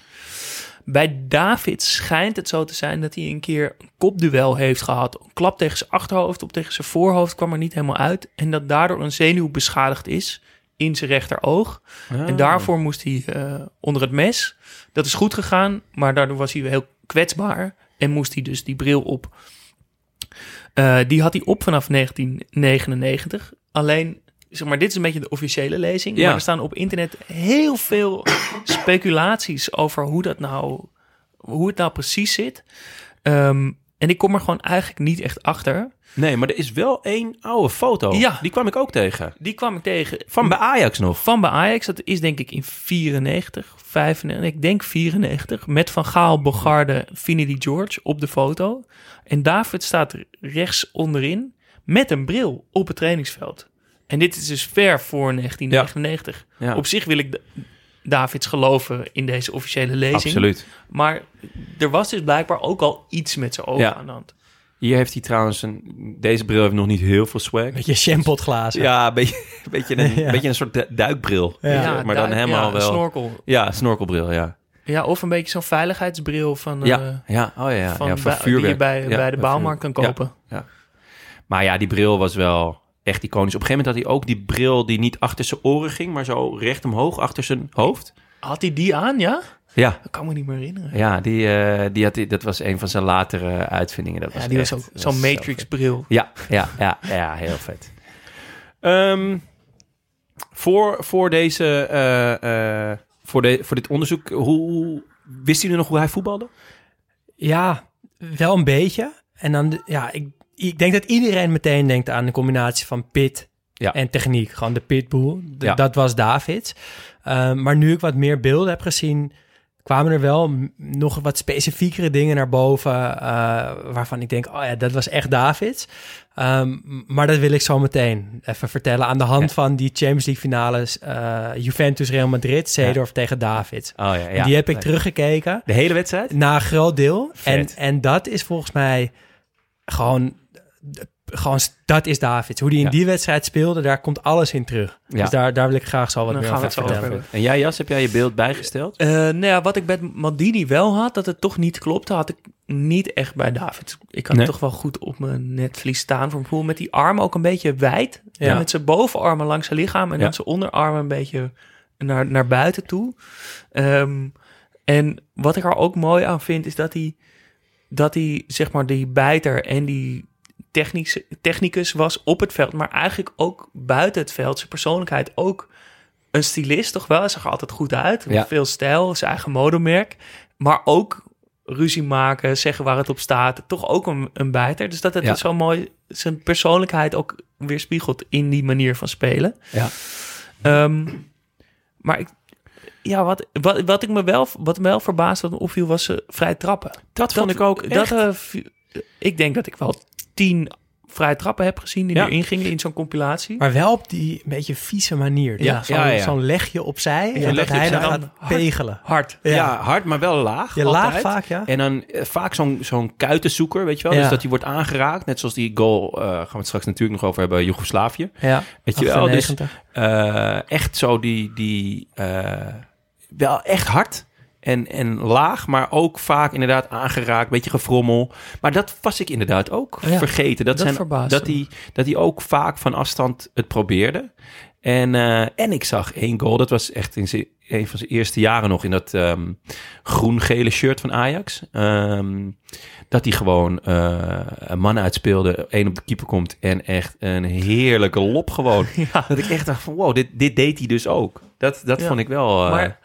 Bij David schijnt het zo te zijn dat hij een keer een kopduel heeft gehad. Een klap tegen zijn achterhoofd of tegen zijn voorhoofd kwam er niet helemaal uit. En dat daardoor een zenuw beschadigd is in zijn rechteroog. En daarvoor moest hij eh, onder het mes. Dat is goed gegaan, maar daardoor was hij heel kwetsbaar. En moest hij dus die bril op. Eh, die had hij op vanaf 1999. Alleen, zeg maar, dit is een beetje de officiële lezing. Ja. Maar er staan op internet heel veel speculaties over hoe dat nou, hoe het nou precies zit. Ehm, en ik kom er gewoon eigenlijk niet echt achter. Nee, maar er is wel één oude foto. Ja. Die kwam ik ook tegen. Die kwam ik tegen. Van bij Ajax nog. Van bij Ajax, dat is denk ik in 94, 95, ik denk 94, met Van Gaal, Bogarde, Finidi George op de foto. En David staat rechts onderin met een bril op het trainingsveld. En dit is dus ver voor 1999. Ja. Op zich wil ik Davids geloven in deze officiële lezing. Absoluut. Maar er was dus blijkbaar ook al iets met zijn ogen Ja. aan de hand. Hier heeft hij trouwens een... Deze bril heeft nog niet heel veel swag. Met je champotglazen. Ja, een beetje, een beetje, een, Ja. beetje een soort du- duikbril. Ja. Maar dan helemaal wel... snorkel. Ja, snorkelbril, ja. Ja, of een beetje zo'n veiligheidsbril van, Ja, eh, ja, oh ja, ja. van, ja, van bij- vuurwerk. die je bij, Ja, bij de bouwmarkt kan kopen. Ja. Maar ja, die bril was wel echt iconisch. Op een gegeven moment had hij ook die bril die niet achter zijn oren ging, maar zo recht omhoog achter zijn hoofd. Had hij die aan, ja? Ja, Dat kan me niet meer herinneren. ja die, eh, die had, hij- dat was een van zijn latere uitvindingen. Dat was Ja, die was echt- ook dat zo'n was zo vet. Matrix-bril. Ja, ja, ja, ja, heel vet. Ehm, voor, voor, deze, eh, eh, voor, de, voor dit onderzoek, hoe, wist jullie nog hoe hij voetbalde? Ja, wel een beetje. En dan, ja, ik, ik denk dat iedereen meteen denkt aan de combinatie van pit Ja. en techniek. Gewoon de pitbull. Ja. Dat was David. Ehm, maar nu ik wat meer beelden heb gezien, kwamen er wel nog wat specifiekere dingen naar boven. eh, waarvan ik denk, oh ja, dat was echt David. Ehm, maar dat wil ik zo meteen even vertellen. Aan de hand Ja. van die Champions League finales. eh, Juventus-Real Madrid, Seedorf tegen David. Oh ja, die heb ik teruggekeken. De hele wedstrijd? Na een groot deel. En, en dat is volgens mij gewoon, gewoon dat is David. Hoe die in Ja. die wedstrijd speelde, daar komt alles in terug. Ja. Dus daar, daar wil ik graag zo wat Dan meer gaan over vertellen. En jij, Jas, heb jij je beeld bijgesteld? Eh, nou ja, wat ik bij Maldini wel had, dat het toch niet klopte, had ik niet echt bij David. Ik had Nee. het toch wel goed op mijn netvlies staan voor mijn. Met die armen ook een beetje wijd. Ja. En met zijn bovenarmen langs zijn lichaam en Ja. dan zijn onderarmen een beetje naar, naar buiten toe. Ehm, en wat ik er ook mooi aan vind, is dat hij, dat hij zeg maar die bijter en die technische, technicus was op het veld, maar eigenlijk ook buiten het veld. Zijn persoonlijkheid ook een stylist, toch wel? Hij zag er altijd goed uit. Ja. Veel stijl, zijn eigen modemerk. Maar ook ruzie maken, zeggen waar het op staat. Toch ook een, een bijter. Dus dat het Ja. zo mooi zijn persoonlijkheid ook weerspiegelt in die manier van spelen. Ja. Ehm, maar ik, ja, wat, wat, wat ik me wel, wat me wel verbaasde wat me opviel, was ze vrij trappen. Dat vond ik ook Dat, echt. eh, ik denk dat ik wel tien vrije trappen heb gezien die Ja. erin gingen in zo'n compilatie. Maar wel op die een beetje vieze manier. Ja, Zo'n ja, ja. zo'n legje opzij en leg dat je hij dan Dan gaat hard. pegelen. Hard. ja. hard, maar wel laag. Je laag altijd. vaak, ja. En dan eh, vaak zo'n zo'n kuitenzoeker, weet je wel? Ja. Dus dat die wordt aangeraakt. Net zoals die goal, eh, gaan we het straks natuurlijk nog over hebben, Joegoslavië. Ja, Weet je wel? Dus 98. eh, echt zo die, die eh, wel echt hard. En, en laag, maar ook vaak inderdaad aangeraakt, beetje gefrommel. Maar dat was ik inderdaad ook Ja, vergeten. Dat, dat zijn, dat, hij, dat hij ook vaak van afstand het probeerde. En, eh, en ik zag één goal, dat was echt in zijn, een van zijn eerste jaren nog in dat ehm, groen-gele shirt van Ajax. Ehm, dat hij gewoon eh, een man uitspeelde, één op de keeper komt en echt een heerlijke lop gewoon. Ja. Dat ik echt dacht van wow, dit, dit deed hij dus ook. Dat, dat Ja. vond ik wel... Maar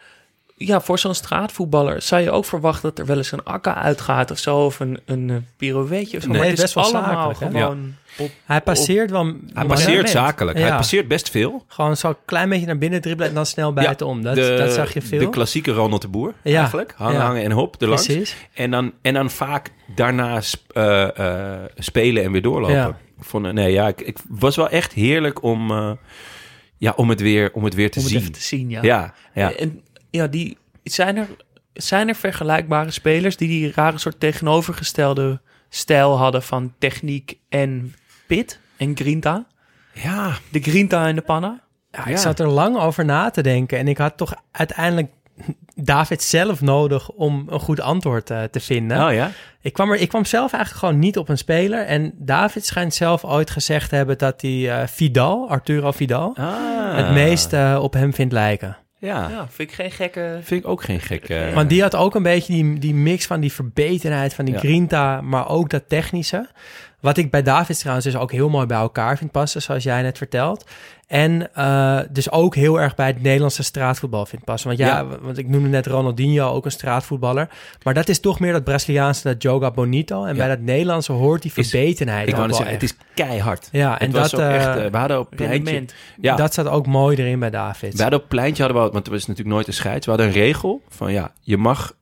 ja, voor zo'n straatvoetballer zou je ook verwachten dat er wel eens een akka uitgaat of zo, of een, een eh, pirouetje of zo. Nee, maar het best is wel allemaal zakelijk, gewoon op... Hij passeert wel... hij passeert zakelijk. Hij passeert best veel. Gewoon zo een klein beetje naar binnen dribbelen en dan snel buitenom. Dat, de, dat zag je veel. De klassieke Ronald de Boer Ja. eigenlijk. Hangen, Ja. hangen en hop, erlangs. Precies. En dan, en dan vaak daarna sp- eh, eh, spelen en weer doorlopen. Ja. Ik vond, nee, ja, ik, ik was wel echt heerlijk om, eh, ja, om, het, weer, om het weer te om het zien. even te zien, ja. ja, ja. En ja, die, zijn, er, zijn er vergelijkbare spelers die die rare soort tegenovergestelde stijl hadden van techniek en pit en grinta? ja. De grinta en de panna? Ja, Ja. ik zat er lang over na te denken. En ik had toch uiteindelijk David zelf nodig om een goed antwoord eh, te vinden. Oh ja? Ik, kwam er, ik kwam zelf eigenlijk gewoon niet op een speler. En David schijnt zelf ooit gezegd te hebben dat hij eh, Vidal, Arturo Vidal, Ah. het meest eh, op hem vindt lijken. Ja. Ja, vind ik geen gekke... vind ik ook geen gek. eh, Want die had ook een beetje die, die mix van die verbetenheid van die Ja. grinta, maar ook dat technische. Wat ik bij David trouwens dus ook heel mooi bij elkaar vind passen, zoals jij net vertelt. En eh, dus ook heel erg bij het Nederlandse straatvoetbal vind passen. Want ja, Ja. want ik noemde net Ronaldinho, ook een straatvoetballer. Maar dat is toch meer dat Braziliaanse, dat Joga Bonito. En Ja. bij dat Nederlandse hoort die Is- verbetenheid ik wou zeggen, het is keihard. Ja, en dat, ook echt, eh, eh, we hadden op pleintje, ja, dat staat ook mooi erin bij David. we hadden op pleintje hadden we, want er was natuurlijk nooit een scheids. We hadden een regel van ja, je mag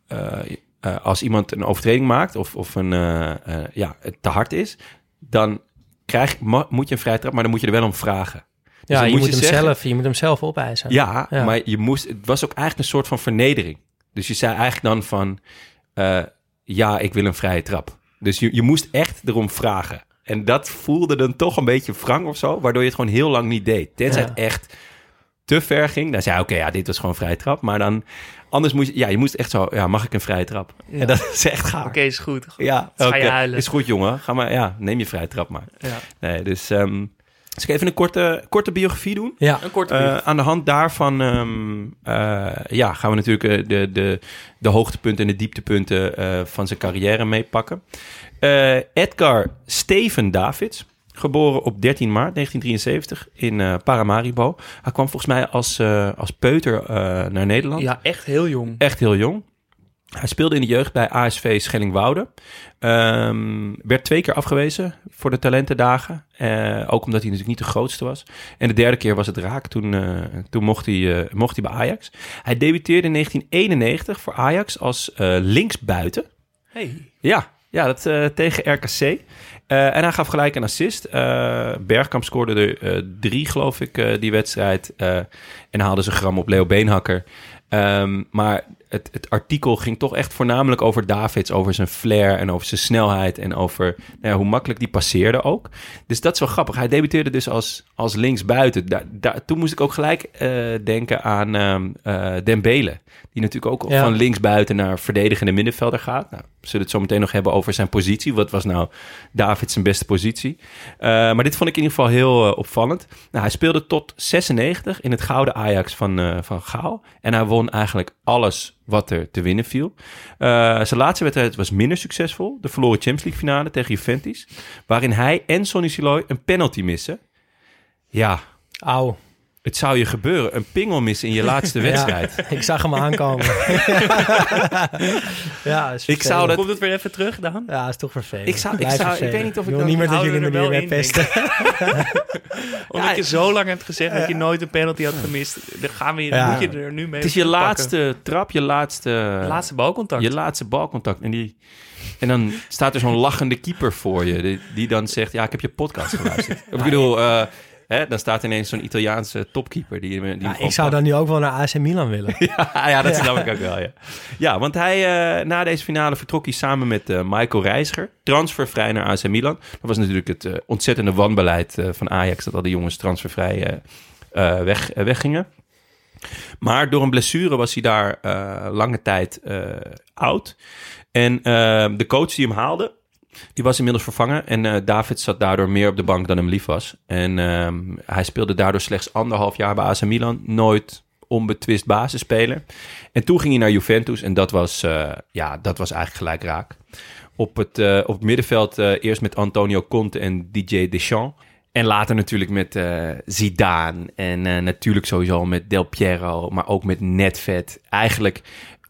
eh, als iemand een overtreding maakt of, of een eh, eh, ja, te hard is, dan krijg, moet je een vrije trap, maar dan moet je er wel om vragen. Dus ja, je moet hem zeggen- zelf, je moet hem zelf opeisen. Ja, Ja. maar je moest, het was ook eigenlijk een soort van vernedering. Dus je zei eigenlijk dan van, ja, ik wil een vrije trap. Dus je, je moest echt erom vragen. En dat voelde dan toch een beetje wrang of zo, waardoor je het gewoon heel lang niet deed. Tenzij Ja. het echt te ver ging. Dan zei oké, ja, dit was gewoon vrije trap. Maar dan, anders moest je, ja, je moest echt zo, ja, mag ik een vrije trap? Ja. En dat is echt gaaf. Oké, is goed. Ja, Ga je oké, huilen. is goed jongen. Ga maar, ja, neem je vrije trap maar. Ja. Nee, dus, ehm dus ik even een korte, korte biografie doen. Ja. Een korte Eh, brief. aan de hand daarvan ehm, eh, ja, gaan we natuurlijk eh, de, de, de hoogtepunten en de dieptepunten eh, van zijn carrière meepakken. Eh, Edgar Steven Davids, geboren op 13 maart 1973 in eh, Paramaribo. Hij kwam volgens mij als, eh, als peuter eh, naar Nederland. Ja, echt heel jong. Echt heel jong. Hij speelde in de jeugd bij ASV Schellingwoude. Ehm, werd twee keer afgewezen voor de talentendagen. Ook omdat hij natuurlijk niet de grootste was. En de derde keer was het raak. Toen, toen mocht, hij, mocht hij bij Ajax. Hij debuteerde in 1991 voor Ajax als linksbuiten. Hey. Ja, ja dat, tegen RKC. Eh, en hij gaf gelijk een assist. Eh, Bergkamp scoorde er eh, drie, geloof ik, die wedstrijd. En haalde ze gram op Leo Beenhakker. Ehm, maar het, het artikel ging toch echt voornamelijk over Davids, over zijn flair en over zijn snelheid en over nou ja, hoe makkelijk die passeerde ook. Dus dat is wel grappig. Hij debuteerde dus als, als linksbuiten. Daar, daar, toen moest ik ook gelijk eh, denken aan eh Dembele. Die natuurlijk ook Ja. van linksbuiten naar verdedigende middenvelder gaat. Nou, we zullen het zo meteen nog hebben over zijn positie. Wat was nou David zijn beste positie? Eh, maar dit vond ik in ieder geval heel opvallend. Nou, hij speelde tot 96 in het gouden Ajax van, van Gaal. En hij won eigenlijk alles wat er te winnen viel. Eh, zijn laatste wedstrijd was minder succesvol. De verloren Champions League finale tegen Juventus. Waarin hij en Sonny Siloy een penalty missen. Ja, Auw. Het zou je gebeuren. Een pingel missen in je laatste wedstrijd. Ja, ik zag hem aankomen. ja, is Ik zou dat- Komt het weer even terug, Dan? Ja, is toch vervelend. Ik zou- ik zou- weet niet of ik wil dan- niet meer dat jullie me er weer in, pesten. Omdat je zo lang hebt gezegd dat je nooit een penalty had gemist. Dan gaan we, Ja. moet je er nu mee Het is je pakken. laatste trap, je laatste, laatste balcontact. je laatste balcontact. En, die, en dan staat er zo'n lachende keeper voor je, die, die dan zegt, ja, ik heb je podcast geluisterd. ik bedoel, eh, hè, dan staat ineens zo'n Italiaanse topkeeper. Die, die Ja, ik zou dan nu ook wel naar AC Milan willen. ja, ja, dat snap ik ook wel, ja. Ja, want hij, eh, na deze finale vertrok hij samen met eh, Michael Reiziger, transfervrij naar AC Milan. Dat was natuurlijk het eh, ontzettende wanbeleid van Ajax, dat al die jongens transfervrij weg, weggingen. Maar door een blessure was hij daar lange tijd oud. En de coach die hem haalde, die was inmiddels vervangen. En eh, David zat daardoor meer op de bank dan hem lief was. En ehm, hij speelde daardoor slechts anderhalf jaar bij AC Milan. Nooit onbetwist basisspeler. En toen ging hij naar Juventus. En dat was, eh, ja, dat was eigenlijk gelijk raak. Op het, eh, op het middenveld eerst met Antonio Conte en DJ Deschamps. En later natuurlijk met eh, Zidane. En natuurlijk sowieso met Del Piero. Maar ook met Nedved. Eigenlijk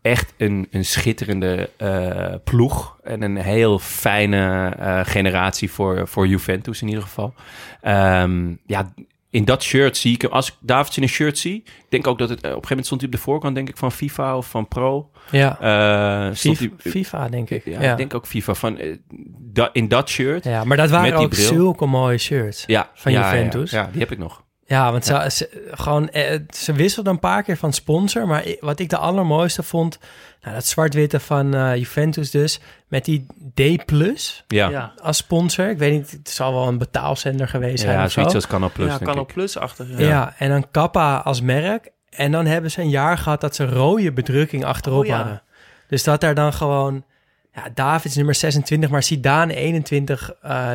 echt een, een schitterende eh, ploeg. En een heel fijne eh, generatie voor, voor Juventus in ieder geval. Ehm, ja, in dat shirt zie ik hem. Als ik Davids in een shirt zie, ik denk ook dat het... eh, op een gegeven moment stond hij op de voorkant, denk ik, van FIFA of van Pro. Ja, stond FIFA, hij, FIFA denk ik. ja, Ja, ik denk ook FIFA. Van, da- in dat shirt. Ja, maar dat waren ook zulke mooie shirts. Ja, Van ja, ja, Juventus. Ja, die heb ik nog. Ja, want Ze, ze, gewoon, eh, ze wisselden een paar keer van sponsor. Maar wat ik de allermooiste vond, nou, dat zwart-witte van eh, Juventus dus, met die D Plus Ja, Ja, ja. als sponsor. Ik weet niet, het zal wel een betaalzender geweest zijn of zoiets zo. als Canal Plus, ja Canal ik. Plus-achtig. Ja. en dan Kappa als merk. En dan hebben ze een jaar gehad dat ze rode bedrukking achterop Oh, ja. hadden. Dus dat daar dan gewoon... Ja, Davids nummer 26, maar Zidane 21, eh,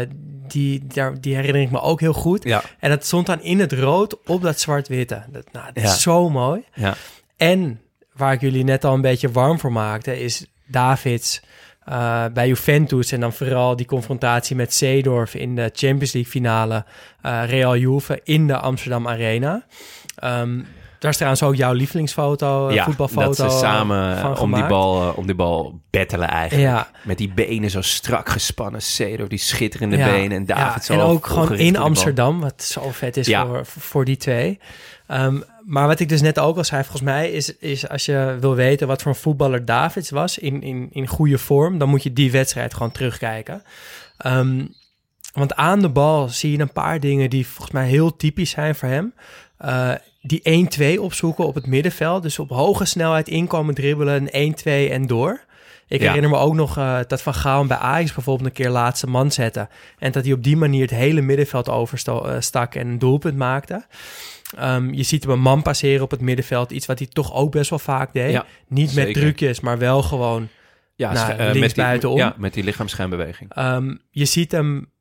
die, daar, die herinner ik me ook heel goed. Ja, En dat stond dan in het rood op dat zwart-witte. Dat, nou, dat Ja. is zo mooi. ja. En waar ik jullie net al een beetje warm voor maakte, is Davids eh, bij Juventus. En dan vooral die confrontatie met Seedorf in de Champions League finale eh, Real Juve in de Amsterdam Arena. Ehm, daar is trouwens ook jouw lievelingsfoto, eh, ja voetbalfoto dat ze samen van eh, om die, bal, eh, om die bal battelen eigenlijk. Ja. Met die benen zo strak gespannen. Cedro, die schitterende Ja, benen. En David zo en ook gewoon in. Amsterdam, wat zo vet is voor, voor die twee. Ehm, maar wat ik dus net ook al zei, volgens mij is, is als je wil weten wat voor een voetballer Davids was in, in, in goede vorm, dan moet je die wedstrijd gewoon terugkijken. Ehm, want aan de bal zie je een paar dingen die volgens mij heel typisch zijn voor hem. Eh, die 1-2 opzoeken op het middenveld. Dus op hoge snelheid inkomen dribbelen, een 1-2 en door. Ik Ja. herinner me ook nog eh, dat Van Gaal bij Ajax bijvoorbeeld een keer laatste man zette. En dat hij op die manier het hele middenveld overstak en een doelpunt maakte. Ehm, je ziet hem een man passeren op het middenveld. Iets wat hij toch ook best wel vaak deed. Ja, Niet met drukjes, maar wel gewoon... Ja, Nou, eh, links met die, buitenom. Ja, met die lichaamsschijnbeweging. Ehm, je ziet hem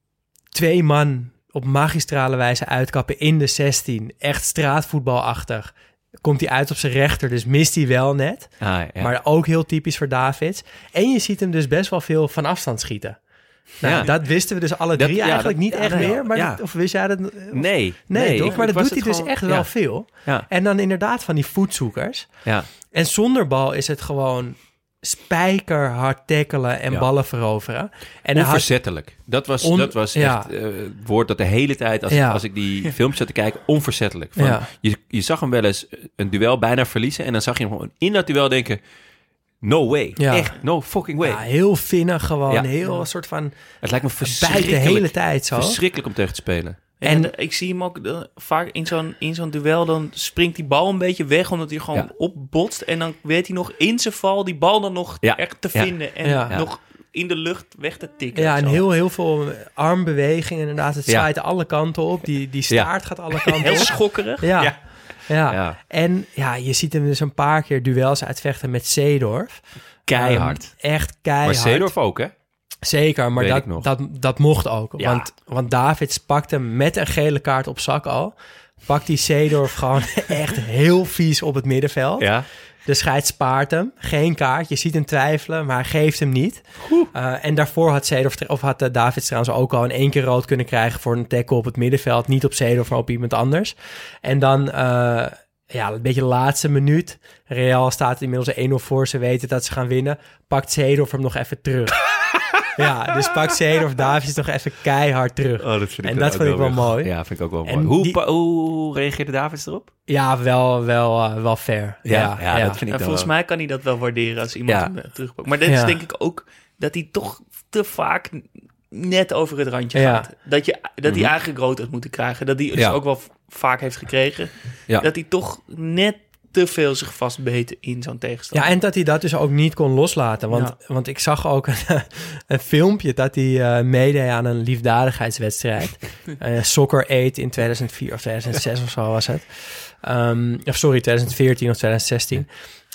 twee man op magistrale wijze uitkappen in de 16. Echt straatvoetbalachtig. Komt hij uit op zijn rechter, dus mist hij wel net. Ah, ja. Maar ook heel typisch voor Davids. En je ziet hem dus best wel veel van afstand schieten. Nou, Ja. dat wisten we dus alle Dat- drie ja, eigenlijk dat- niet echt nee, meer. Maar ja. dat- of wist jij dat? Of- nee, Nee, toch? maar dat doet hij dus gewoon- echt wel veel. Ja, En dan inderdaad van die voetzoekers. ja. En zonder bal is het gewoon spijkerhard tackelen en Ja. ballen veroveren. En had, onverzettelijk. Dat was, On- dat was ja. echt eh, het woord dat de hele tijd, als, Ja. als ik die filmpjes zat te kijken, onverzettelijk. Van, je, je zag hem wel eens een duel bijna verliezen en dan zag je hem gewoon in dat duel denken, no way. Ja. Echt, no fucking way. ja, heel vinnig gewoon. Ja. Heel een soort van het lijkt me verschrikkelijk, de hele tijd zo. verschrikkelijk om tegen te spelen. En ik zie hem ook eh, vaak in zo'n, in zo'n duel, dan springt die bal een beetje weg, omdat hij gewoon Ja. opbotst. En dan weet hij nog in zijn val die bal dan nog Ja. echt te Ja. vinden en Ja. nog in de lucht weg te tikken. Ja, en heel, heel veel armbewegingen inderdaad. Het Ja. zwaait alle kanten op. Die, die staart gaat alle kanten Heel op. schokkerig. Ja. Ja. Ja. Ja. En ja, je ziet hem dus een paar keer duels uitvechten met Seedorf. Keihard. Ehm, echt keihard. maar Seedorf ook, hè? Zeker, maar dat, dat, dat mocht ook. Ja. Want, want Davids pakt hem met een gele kaart op zak al. Pakt die Seedorf gewoon echt heel vies op het middenveld. Ja. De scheids spaart hem. Geen kaart. Je ziet hem twijfelen, maar hij geeft hem niet. Uh, en daarvoor had Seedorf, of had uh, Davids trouwens ook al in één keer rood kunnen krijgen voor een tackle op het middenveld. Niet op Seedorf, maar op iemand anders. En dan, uh, ja, een beetje de laatste minuut. Real staat inmiddels 1-0 voor. Ze weten dat ze gaan winnen. Pakt Seedorf hem nog even terug. ja, dus pakt Seedorf Davids nog even keihard terug. Oh, dat vind ik en dat vind ik wel mooi. Ja, vind ik ook wel En mooi. Hoe, die- pa- hoe reageerde Davids erop? Ja, wel, wel, uh, wel fair. Ja, ja, dat vind ik En volgens wel. mij kan hij dat wel waarderen als iemand Ja. hem eh, terugpakt. Maar dit Ja. is denk ik ook dat hij toch te vaak net over het randje Ja. gaat. Dat, je, dat Mhm. hij eigenlijk rood had moeten krijgen. Dat hij dus Ja. ook wel vaak heeft gekregen. Ja. Dat hij toch net te veel zich vastbeet in zo'n tegenstander. Ja, en dat hij dat dus ook niet kon loslaten. Want, want ik zag ook een, een filmpje dat hij eh, meedeed aan een liefdadigheidswedstrijd. Eh Soccer 8 in 2004 of 2006 of zo was het. Ehm, of sorry, 2014 of 2016.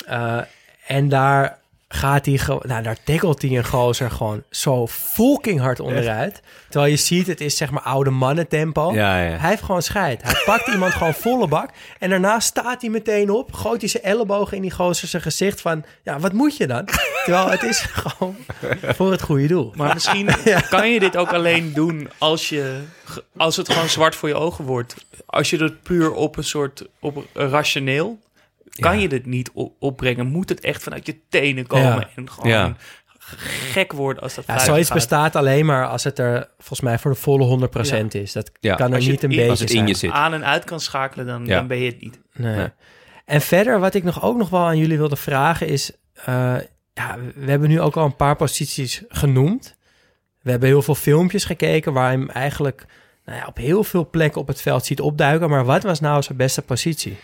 Eh, en daar gaat hij gewoon, nou, daar tackelt hij een gozer gewoon zo fucking hard onderuit. Terwijl je ziet, het is zeg maar oude mannen tempo. Ja, ja. Hij heeft gewoon scheid. Hij pakt iemand gewoon volle bak. En daarna staat hij meteen op, gooit hij zijn ellebogen in die gozer zijn gezicht van, ja, wat moet je dan? Terwijl het is gewoon voor het goede doel. Maar misschien kan je dit ook alleen doen als, je, als het gewoon zwart voor je ogen wordt. Als je het puur op een soort op rationeel, kan Ja. je dit niet op- opbrengen. Moet het echt vanuit je tenen komen Ja. en gewoon Ja. gek worden als dat Ja, zoiets gaat. bestaat alleen maar als het er volgens mij voor de volle 100% is. Dat Ja. kan er niet een in- beetje Als het in zijn. je zit. aan en uit kan schakelen, dan, Ja. dan ben je het niet. Nee. Nee. En verder, wat ik nog ook nog wel aan jullie wilde vragen is... eh, ja, we hebben nu ook al een paar posities genoemd. We hebben heel veel filmpjes gekeken waar hem eigenlijk nou ja, op heel veel plekken op het veld ziet opduiken. Maar wat was nou zijn beste positie?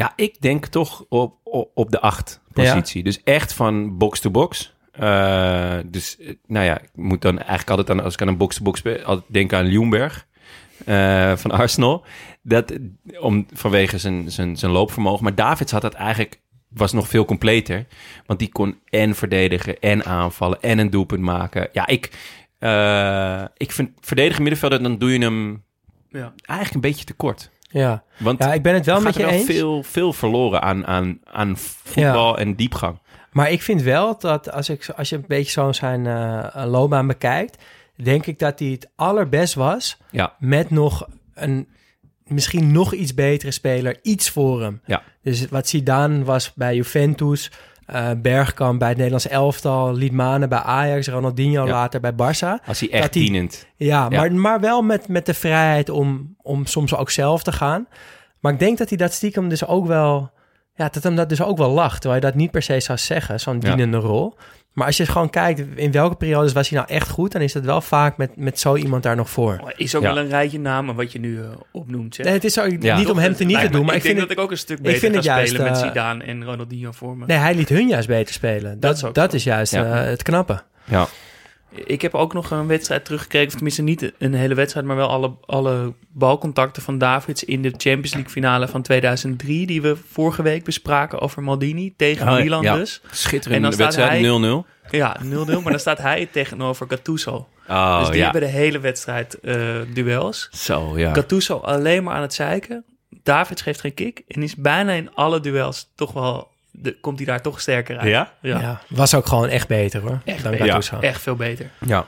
Ja, ik denk toch op, op, op de acht positie. Dus echt van box to box. Eh, dus nou ja, ik moet dan eigenlijk altijd aan, als ik aan een box to box altijd denken aan Ljungberg eh, van Arsenal. Dat, om, vanwege zijn, zijn, zijn loopvermogen. Maar Davids had dat eigenlijk, was nog veel completer. Want die kon en verdedigen en aanvallen en een doelpunt maken. Ja, ik, eh, ik vind verdedigen middenvelder, dan doe je hem Ja. eigenlijk een beetje tekort. Ja, Want ja ik ben het wel met je er wel eens. veel, veel verloren aan, aan, aan voetbal en diepgang. Maar ik vind wel dat als, ik, als je een beetje zo zijn eh, loopbaan bekijkt... denk ik dat hij het allerbest was Ja, met nog een misschien nog iets betere speler, iets voor hem. Ja. Dus wat Zidane was bij Juventus, eh Bergkamp bij het Nederlands elftal, Liedmanen bij Ajax, Ronaldinho Ja. later bij Barça. als hij echt hij- dienend. Ja, Ja. Maar, maar wel met, met de vrijheid om, om soms ook zelf te gaan. Maar ik denk dat hij dat stiekem dus ook wel... Ja, dat hem dat dus ook wel lacht. Terwijl je dat niet per se zou zeggen, zo'n Ja. dienende rol. Maar als je gewoon kijkt in welke periodes was hij nou echt goed... dan is het wel vaak met, met zo iemand daar nog voor. Maar Is ook Ja. wel een rijtje namen wat je nu eh, opnoemt. Zeg. Nee, het is zo, Ja. niet om hem te niet te doen, maar ik, denk vind dat ik ook een stuk ik beter vind ga het juist, spelen met eh, Zidane en Ronaldinho voor me. Nee, hij liet hun juist beter spelen. Dat, is dat is juist Ja. eh, het knappe. Ja. Ik heb ook nog een wedstrijd teruggekeken, of tenminste niet een hele wedstrijd, maar wel alle, alle balcontacten van Davids in de Champions League finale van 2003, die we vorige week bespraken over Maldini tegen Oh, Milan ja. dus. En Schitterende dan staat wedstrijd, hij- 0-0. Ja, 0-0, maar dan staat hij tegenover Gattuso. Oh, dus die ja. hebben de hele wedstrijd eh, duels. Zo, ja. Gattuso alleen maar aan het zeiken. Davids geeft geen kick en is bijna in alle duels toch wel, de, komt hij daar toch sterker uit. Ja? Ja, Ja. was ook gewoon echt beter hoor. Echt dan beter. Gattuso. echt veel beter. Ja.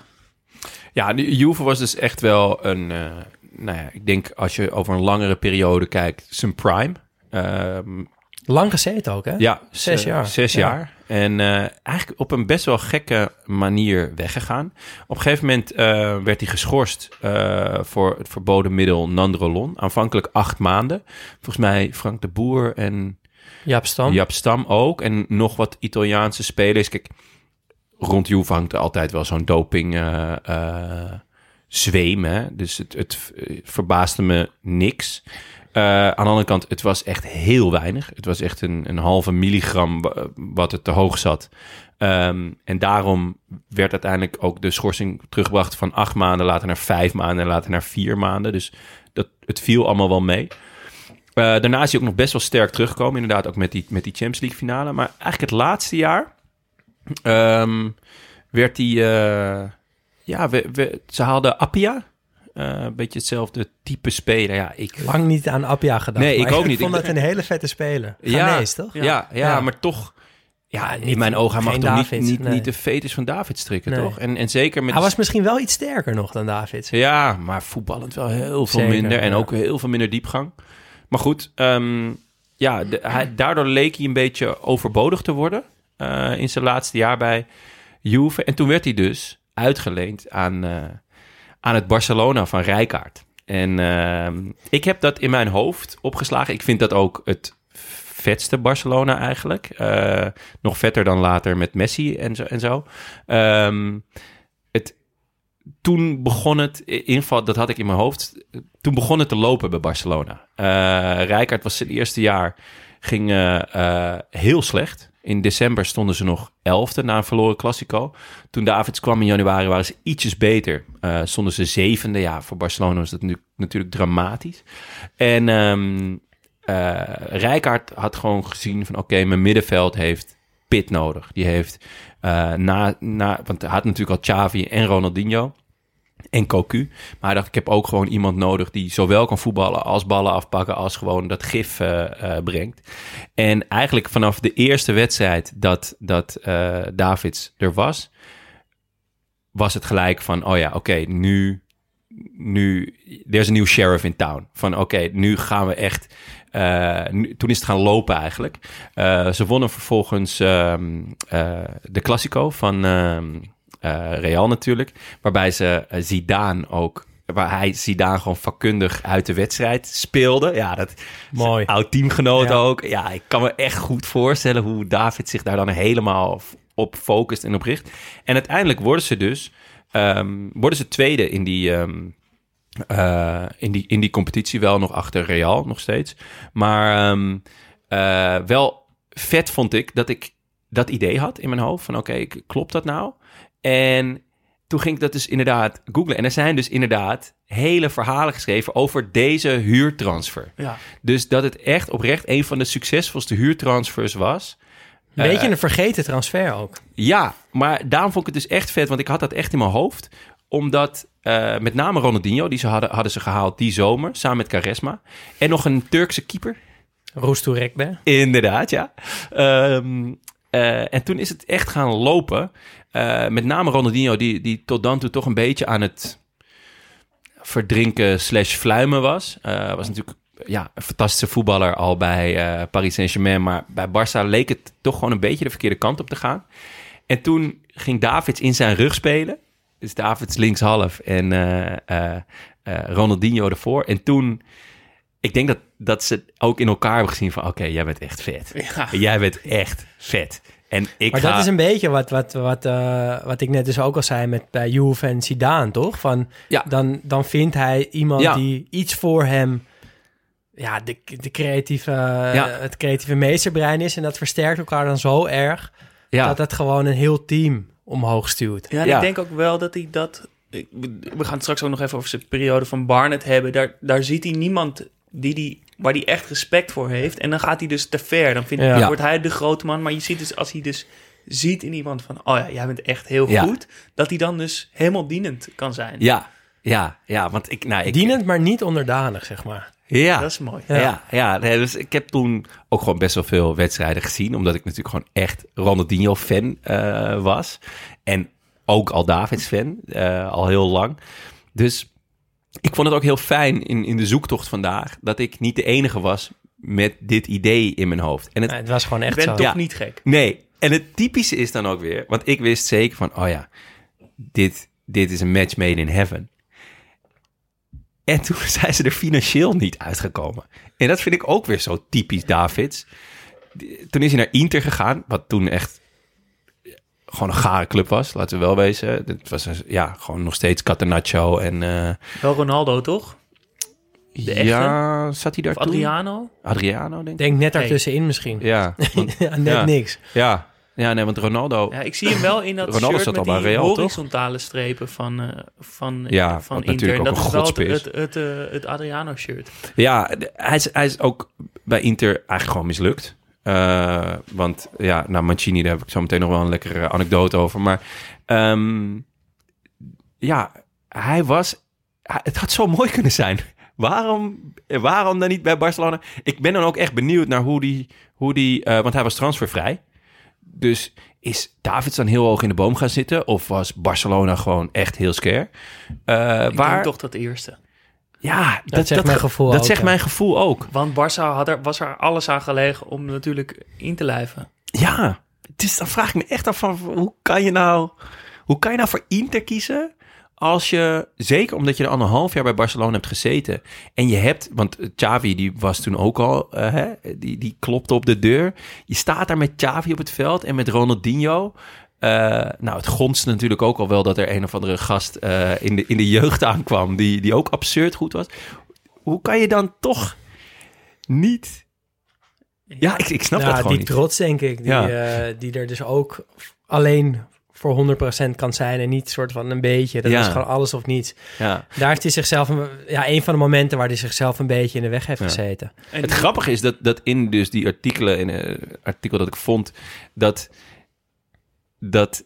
Ja, de Juve was dus echt wel een... eh, nou ja, ik denk als je over een langere periode kijkt, zijn prime. Ehm, Lang gezeten ook hè? ja, Zes jaar. Zes Ja. jaar. En eh, eigenlijk op een best wel gekke manier weggegaan. Op een gegeven moment eh, werd hij geschorst eh, voor het verboden middel Nandrolon. Aanvankelijk acht maanden. Volgens mij Frank de Boer en Jaap Stam. Ook. En nog wat Italiaanse spelers. Kijk, rond Juve hangt er altijd wel zo'n doping eh, eh, zweem. Hè? Dus het, het eh, verbaasde me niks. Aan de andere kant, het was echt heel weinig. Het was echt een, een halve milligram wa- wat het te hoog zat. Ehm, en daarom werd uiteindelijk ook de schorsing teruggebracht van acht maanden, later naar vijf maanden en later naar vier maanden. Dus dat, het viel allemaal wel mee. Eh, daarna is hij ook nog best wel sterk teruggekomen. Inderdaad, ook met die, met die Champions League finale. Maar eigenlijk het laatste jaar ehm, werd hij... eh, ja, we, we, ze haalden Appia. Eh, een beetje hetzelfde type speler. Ja, ik... Lang niet aan Appia gedacht. Nee, ik ook niet. vond Ik- dat een hele vette speler. Ja. Ghanese, toch? Ja, ja, Ja. maar toch... Ja, in mijn ogen, hij mag toch niet, Davids, niet, nee. niet de fetus van David strikken, Nee. toch? En, en zeker met... Hij was misschien wel iets sterker nog dan Davids. Ja, maar voetballend wel heel veel Zeker, minder. En ja. ook heel veel minder diepgang. Maar goed, ehm, ja, de- hij, daardoor leek hij een beetje overbodig te worden... eh, in zijn laatste jaar bij Juve. En toen werd hij dus uitgeleend aan, eh, aan het Barcelona van Rijkaard. En ehm, ik heb dat in mijn hoofd opgeslagen. Ik vind dat ook het vetste Barcelona eigenlijk. Eh, nog vetter dan later met Messi en zo. En zo. Ehm, toen begon het, inval, dat had ik in mijn hoofd, toen begon het te lopen bij Barcelona. Eh Rijkaard was zijn eerste jaar, ging eh, eh, heel slecht. In december stonden ze nog elfde na een verloren Classico. Toen Davids kwam in januari waren ze ietsjes beter. Stonden ze zevende. Ja, voor Barcelona was dat nu natuurlijk dramatisch. En eh Rijkaard had gewoon gezien van... oké, mijn middenveld heeft pit nodig. Die heeft eh, na, na... Want hij had natuurlijk al Xavi en Ronaldinho en Cocu. Maar hij dacht, ik heb ook gewoon iemand nodig... die zowel kan voetballen als ballen afpakken... als gewoon dat gif eh, eh, brengt. En eigenlijk vanaf de eerste wedstrijd dat, dat Davids er was... was het gelijk van, oh ja, oké, nu nu, er is een nieuw sheriff in town. Van oké, nu gaan we echt. Eh, nu- toen is het gaan lopen eigenlijk. Eh, ze wonnen vervolgens ehm, eh, de Classico van ehm, eh, Real natuurlijk. Waarbij ze Zidane ook. Waar hij Zidane gewoon vakkundig uit de wedstrijd speelde. Ja, dat Mooi. oud teamgenoot Ja. ook. Ja, ik kan me echt goed voorstellen hoe David zich daar dan helemaal op focust en op richt. En uiteindelijk worden ze dus ehm, worden ze tweede in die, eh, in, die, in die competitie. Wel nog achter Real, nog steeds. Maar ehm, eh, wel vet vond ik dat ik dat idee had in mijn hoofd. Van oké, klopt dat nou? En toen ging ik dat dus inderdaad googlen. En er zijn dus inderdaad hele verhalen geschreven over deze huurtransfer. Ja. Dus dat het echt oprecht een van de succesvolste huurtransfers was. Een beetje Eh, een vergeten transfer ook. Ja, maar daarom vond ik het dus echt vet, want ik had dat echt in mijn hoofd. Omdat eh, met name Ronaldinho, die ze hadden, hadden ze gehaald die zomer, samen met Caresma. En nog een Turkse keeper. Roestoe Rekbe. Inderdaad, ja. Ehm, eh, en toen is het echt gaan lopen. Eh, met name Ronaldinho, die, die tot dan toe toch een beetje aan het verdrinken slash fluimen was. Was natuurlijk ja, een fantastische voetballer al bij Paris Saint-Germain. Maar bij Barça leek het toch gewoon een beetje de verkeerde kant op te gaan. En toen ging Davids in zijn rug spelen. Dus Davids linkshalf en eh, eh, eh, Ronaldinho ervoor. En toen, ik denk dat, dat ze ook in elkaar hebben gezien van... oké, jij bent echt vet. Ja. Jij bent echt vet. En ik Maar ga... dat is een beetje wat, wat, wat, eh, wat ik net dus ook al zei met bij Juve en Zidane, toch? Van, Ja. dan, dan vindt hij iemand Ja. die iets voor hem... Ja, de, de creatieve, het creatieve meesterbrein is. En dat versterkt elkaar dan zo erg... ja. dat het gewoon een heel team omhoog stuurt. Ja, ik denk ook wel dat hij dat... We gaan het straks ook nog even over zijn periode van Barnet hebben. Daar, daar ziet hij niemand die die, waar hij echt respect voor heeft. En dan gaat hij dus te ver. Dan vindt, Ja. wordt hij de grote man. Maar je ziet dus, als hij dus ziet in iemand van... Oh ja, jij bent echt heel Ja. goed. Dat hij dan dus helemaal dienend kan zijn. ja, ja, ja, want ik... Nou, ik Dienend, maar niet onderdanig, zeg maar. Ja. Dat is mooi. Ja, ja, nee, dus ik heb toen ook gewoon best wel veel wedstrijden gezien. Omdat ik natuurlijk gewoon echt Ronaldinho-fan eh, was. En ook al Davids-fan, eh, al heel lang. Dus ik vond het ook heel fijn in, in de zoektocht vandaag... dat ik niet de enige was met dit idee in mijn hoofd. En het, Ja, het was gewoon Ik echt ben zo. toch Ja. niet gek. Nee, en het typische is dan ook weer... want ik wist zeker van, oh ja, dit, dit is een match made in heaven. En toen zijn ze er financieel niet uitgekomen. En dat vind ik ook weer zo typisch Davids. Toen is hij naar Inter gegaan, wat toen echt gewoon een gare club was, laten we wel wezen. Het was een- ja, gewoon nog steeds Catenaccio en... eh, Wel Ronaldo, toch? echte? ja, zat hij daar Of toen? Adriano? Adriano, denk ik. Denk net daartussenin misschien. Ja, want- Ja, net Ja. niks. ja, ja, nee, want Ronaldo... Ja, ik zie hem wel in dat Ronaldo shirt met al die Real, toch? horizontale strepen van, eh, van, Ja, van Inter. En dat is een wel het, het, het, eh, het Adriano-shirt. Ja, hij is, hij is ook bij Inter eigenlijk gewoon mislukt. Eh, want ja, nou Mancini, daar heb ik zo meteen nog wel een lekkere anekdote over. Maar ehm, ja, hij was... hij- Het had zo mooi kunnen zijn. Waarom, waarom dan niet bij Barcelona? Ik ben dan ook echt benieuwd naar hoe die... Hoe die eh, want hij was transfervrij. Dus is Davids dan heel hoog in de boom gaan zitten? Of was Barcelona gewoon echt heel scare? Eh, Ik waar, denk toch dat eerste. Ja, dat, zegt mijn gevoel Dat ook, zegt ja. mijn gevoel ook. Want Barça had er, was er alles aan gelegen om natuurlijk in te lijven. Ja, dus dan vraag ik me echt af van hoe kan je nou, hoe kan je nou voor Inter kiezen als je, zeker omdat je er al een half jaar bij Barcelona hebt gezeten en je hebt, want Xavi die was toen ook al, eh, hè, die, die klopte op de deur. Je staat daar met Xavi op het veld en met Ronaldinho. Eh, nou, het gonst natuurlijk ook al wel dat er een of andere gast eh, in, de, in de jeugd aankwam die, die ook absurd goed was. Hoe kan je dan toch niet... Ja, ik, ik snap dat gewoon die niet. trots, denk ik. Die, Ja. eh, die er dus ook alleen voor 100% kan zijn en niet soort van een beetje. Dat Ja. is gewoon alles of niets. Ja. Daar heeft hij zichzelf, een- ja, een van de momenten waar hij zichzelf een beetje in de weg heeft Ja. gezeten. En Het grappige is dat, dat in dus die artikelen, in een artikel dat ik vond, dat, dat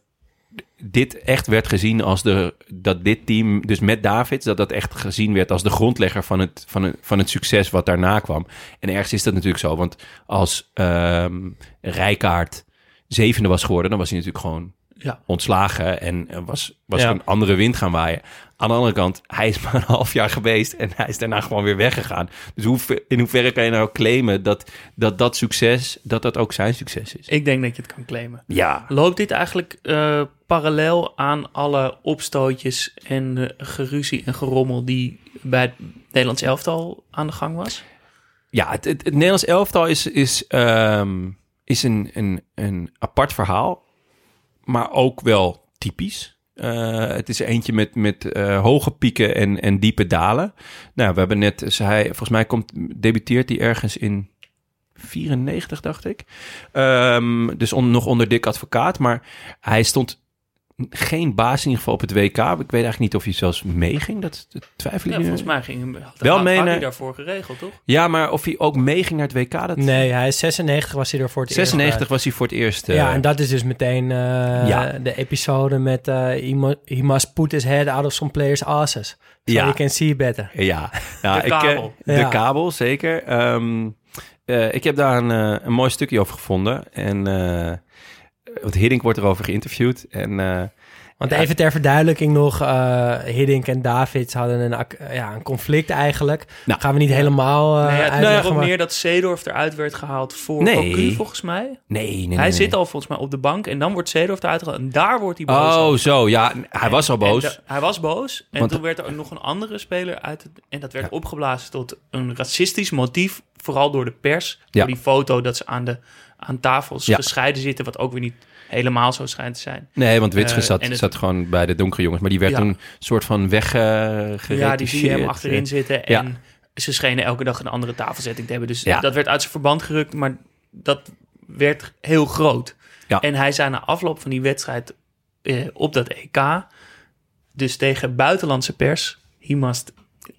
dit echt werd gezien als de, dat dit team, dus met Davids, dat dat echt gezien werd als de grondlegger van het, van het, van het succes wat daarna kwam. En ergens is dat natuurlijk zo, want als ehm Rijkaard zevende was geworden, dan was hij natuurlijk gewoon Ja. ontslagen en er was, was Ja. een andere wind gaan waaien. Aan de andere kant, hij is maar een half jaar geweest en hij is daarna gewoon weer weggegaan. Dus hoe, in hoeverre kan je nou claimen dat, dat dat succes, dat dat ook zijn succes is? Ik denk dat je het kan claimen. Ja. Loopt dit eigenlijk eh, parallel aan alle opstootjes en eh, geruzie en gerommel die bij het Nederlands elftal aan de gang was? Ja, het, het, het Nederlands elftal is, is, ehm, is een, een, een apart verhaal, maar ook wel typisch. Eh, het is eentje met, met eh, hoge pieken en, en diepe dalen. Nou, we hebben net, hij, volgens mij komt, debuteert hij ergens in 94, dacht ik. Ehm, dus nog onder dik advocaat, maar hij stond geen baas in ieder geval op het WK. Ik weet eigenlijk niet of hij zelfs meeging. Dat, dat twijfel ik Ja, nu. volgens mij ging hem Wel mee had hij daarvoor geregeld, toch? Ja, maar of hij ook meeging naar het WK, dat... Nee, hij is 96 was hij er voor het 96 eerst. was hij voor het eerst. eh, eh, ja, en dat is dus meteen eh, Ja. de episode met eh he, mu- he must put his head out of some players' asses. So Ja. you can see better. Ja, nou, De ik, eh, kabel. de Ja. kabel, zeker. Ehm, eh, ik heb daar een, een mooi stukje over gevonden. En eh want Hiddink wordt erover geïnterviewd. En eh, Want Ja. even ter verduidelijking nog, eh Hiddink en Davids hadden een, ac- ja, een conflict eigenlijk. Nou, Gaan we niet helemaal eh nee, is ook maar- meer dat Seedorf eruit werd gehaald voor Nee. Cocu, volgens mij. nee, nee, nee. hij nee. zit al volgens mij op de bank en dan wordt Seedorf eruit gehaald. En daar wordt hij boos Oh, over. zo. Ja, hij was al boos. hij was boos. En Want- toen werd er nog een andere speler uit. Het, en dat werd opgeblazen tot een racistisch motief. Vooral door de pers. Ja. Door die foto dat ze aan, de, aan tafels Ja. gescheiden zitten. Wat ook weer niet helemaal zo schijnt te zijn. Nee, want Witsche Eh, zat, het- zat gewoon bij de donkere jongens. Maar die werd Ja. toen soort van weggereed. ja, die zie je hem achterin zitten. ja. En ze schenen elke dag een andere tafelzetting te hebben. Dus Ja. dat werd uit zijn verband gerukt. Maar dat werd heel groot. Ja. En hij zei na afloop van die wedstrijd eh, op dat EK... dus tegen buitenlandse pers... he must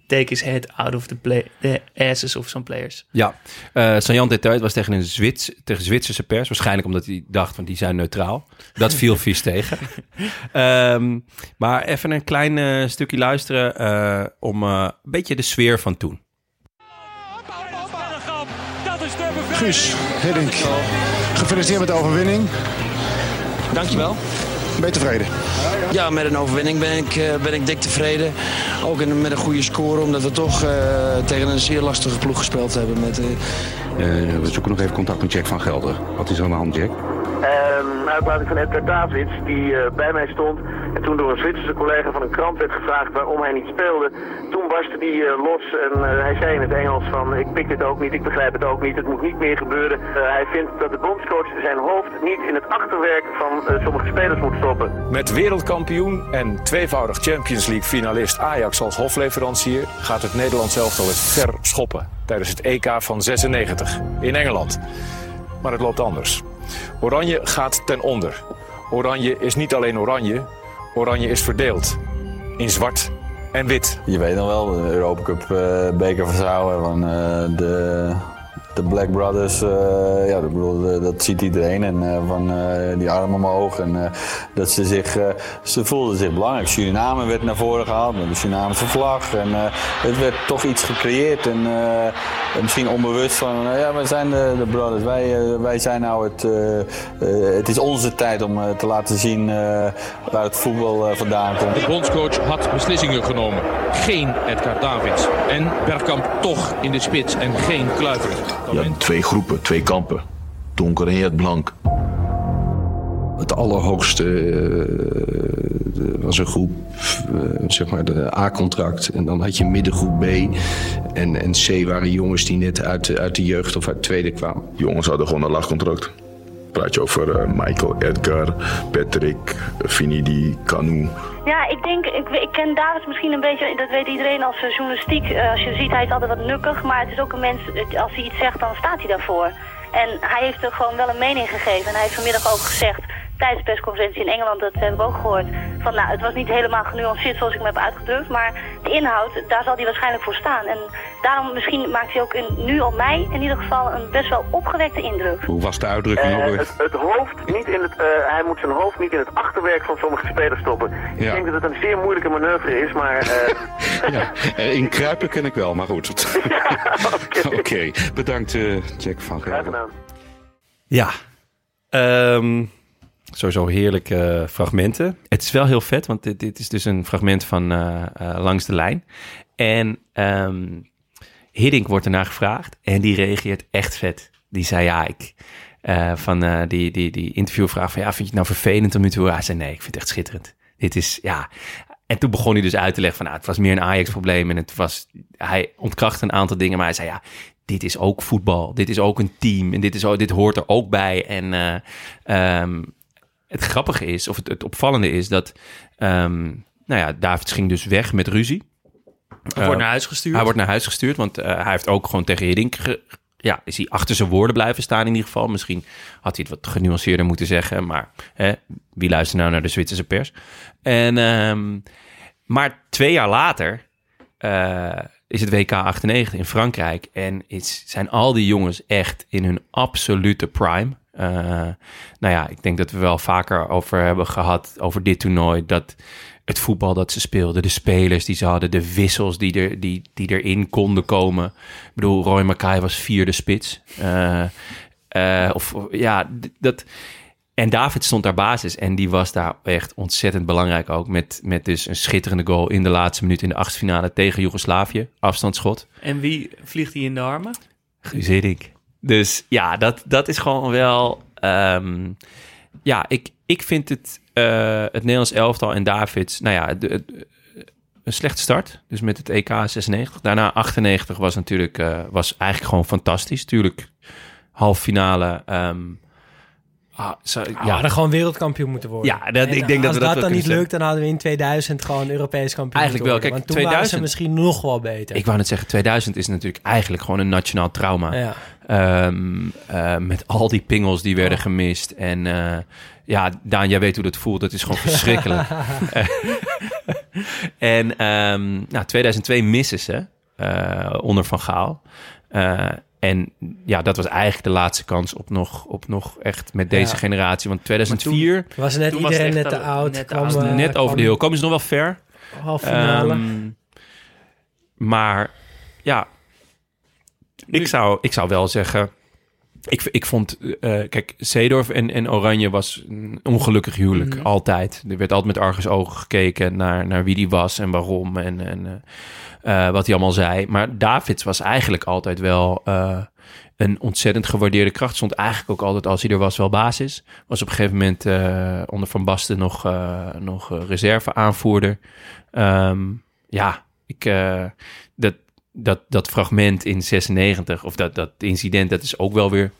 take his head out of the, play, the asses of some players. Ja, eh Sanjan Detail was tegen een Zwits, tegen Zwitserse pers. Waarschijnlijk omdat hij dacht van die zijn neutraal. Dat viel vies tegen. Ehm, maar even een klein eh, stukje luisteren eh, om eh, een beetje de sfeer van toen. Guus Hiddink, gefeliciteerd met de overwinning. Dankjewel. Ben je tevreden? Ja, met een overwinning ben ik, eh, ben ik dik tevreden. Ook met een goede score, omdat we toch eh, tegen een zeer lastige ploeg gespeeld hebben. Met, Eh, we zoeken nog even contact met Jack van Gelder. Wat is er aan de hand, Jack? Een uitlating van Edgar Davids, die eh, bij mij stond. En toen door een Zwitserse collega van een krant werd gevraagd waarom hij niet speelde. Toen barstte hij eh, los en eh, hij zei in het Engels van ik pik dit ook niet, ik begrijp het ook niet, het moet niet meer gebeuren. Hij vindt dat de bondscoach zijn hoofd niet in het achterwerk van sommige spelers moet stoppen. Met wereldkampioen en tweevoudig Champions League finalist Ajax als hofleverancier gaat het Nederlands elftal het ver schoppen tijdens het EK van 96 in Engeland. Maar het loopt anders. Oranje gaat ten onder. Oranje is niet alleen oranje, oranje is verdeeld in zwart en wit. Je weet nog wel, de Europa Cup eh, beker van Zouwen van eh, de, de Black Brothers. eh, ja, eh, dat ziet iedereen. En eh, van die armen omhoog. En dat ze zich, ze voelden zich belangrijk. Suriname werd naar voren gehaald met de Surinamese vlag. En het werd toch iets gecreëerd. En misschien onbewust van, ja, wij zijn de, brothers. Wij, wij zijn nou het, het is onze tijd om te laten zien waar het voetbal vandaan komt. De bondscoach had beslissingen genomen. Geen Edgar Davids. En Bergkamp toch in de spits en geen Kluivert. Ja, twee groepen, twee kampen. Donker en het blank. Het allerhoogste eh, was een groep, eh, zeg maar de A-contract. En dan had je middengroep B. En, en C waren jongens die net uit, de- uit de jeugd of uit de tweede kwamen. Jongens hadden gewoon een lagcontract. Praat je over eh, Michael, Edgar, Patrick, Finidi, Canu. Ja, ik denk, ik, ik ken Davids misschien een beetje, dat weet iedereen als eh, journalistiek. Eh, als je ziet, hij is altijd wat nukkig, maar het is ook een mens, als hij iets zegt, dan staat hij daarvoor. En hij heeft er gewoon wel een mening gegeven. En hij heeft vanmiddag ook gezegd tijdens de persconferentie in Engeland, dat heb ik ook gehoord, van nou, het was niet helemaal genuanceerd zoals ik me heb uitgedrukt, maar de inhoud, daar zal hij waarschijnlijk voor staan. En daarom misschien maakt hij ook in, nu op mij in ieder geval een best wel opgewekte indruk. Hoe was de uitdrukking weer? het, het hoofd niet in het, eh, hij moet zijn hoofd niet in het achterwerk van sommige spelers stoppen. Ik denk dat het een zeer moeilijke manoeuvre is, maar eh, Ja, in kruipen ken ik wel, maar goed. Oké, bedankt eh, Jack van Gelder. Ja. Ehm, sowieso heerlijke fragmenten. Het is wel heel vet, want dit, dit is dus een fragment van eh, eh, Langs de Lijn. En ehm Hiddink wordt ernaar gevraagd en die reageert echt vet. Die zei ja, ik... eh, van eh, die, die, die interviewvraag van ja, vind je het nou vervelend om nu te horen? Hij zei nee, ik vind het echt schitterend. Dit is, ja... En toen begon hij dus uit te leggen van, nou, het was meer een Ajax-probleem en het was, hij ontkrachtte een aantal dingen, maar hij zei ja, dit is ook voetbal, dit is ook een team en dit, is ook, dit hoort er ook bij. En eh, ehm, het grappige is, of het, het opvallende is dat, ehm, nou ja, Davids ging dus weg met ruzie. Hij wordt Eh, naar huis gestuurd. Hij wordt naar huis gestuurd, want eh, hij heeft ook gewoon tegen Hiddink... ge- ja, is hij achter zijn woorden blijven staan in ieder geval. Misschien had hij het wat genuanceerder moeten zeggen, maar hè, wie luistert nou naar de Zwitserse pers? En, ehm, maar twee jaar later eh, is het WK 98 in Frankrijk en is, zijn al die jongens echt in hun absolute prime. Eh, nou ja, ik denk dat we wel vaker over hebben gehad over dit toernooi. Dat het voetbal dat ze speelden, de spelers die ze hadden, de wissels die, er, die, die erin konden komen. Ik bedoel, Roy Mackay was vierde spits. Eh, eh, of ja, dat. En David stond daar basis en die was daar echt ontzettend belangrijk ook. Met, met dus een schitterende goal in de laatste minuut in de achtste finale tegen Joegoslavië. Afstandsschot. En wie vliegt hij in de armen? Guus Hiddink. Dus ja, dat, dat is gewoon wel... ehm, ja, ik, ik vind het, eh, het Nederlands elftal en Davids... Nou ja, een slechte start. Dus met het EK 96. Daarna 98 was natuurlijk... eh, was eigenlijk gewoon fantastisch. Tuurlijk, half finale... ehm, ah, zo- Ja, hadden gewoon wereldkampioen moeten worden. Ja, dat- En ik denk dat als we dat dat wel dan niet lukt, dan hadden we in 2000 gewoon Europees kampioen Eigenlijk wel. Kijk, Want toen waren ze 2000 misschien nog wel beter. Ik wou net zeggen, 2000 is natuurlijk eigenlijk gewoon een nationaal trauma. Ja. Ehm, eh, met al die pingels die werden gemist. En eh, ja, Daan, jij weet hoe dat voelt. Dat is gewoon verschrikkelijk. Eh, en ehm, nou, 2002 missen ze eh, onder Van Gaal. Eh, en ja, dat was eigenlijk de laatste kans op nog, op nog echt met deze Ja. generatie. Want 2004... was net toen was iedereen het net te oud. net kwam, eh, net over de heel. Komen ze nog wel ver? Halve finale. Ehm, maar ja, ik zou, ik zou wel zeggen... Ik, ik vond, eh, kijk, Zeedorf en, en Oranje was een ongelukkig huwelijk. Mhm. Altijd. Er werd altijd met argusogen gekeken naar, naar wie die was en waarom en, en eh, eh, wat hij allemaal zei. Maar Davids was eigenlijk altijd wel eh, een ontzettend gewaardeerde kracht. Stond eigenlijk ook altijd, als hij er was, wel basis. Was op een gegeven moment eh, onder Van Basten nog, nog reserve aanvoerder. Ehm, ja, ik, dat, dat, dat fragment in 96, of dat, dat incident, dat is ook wel weer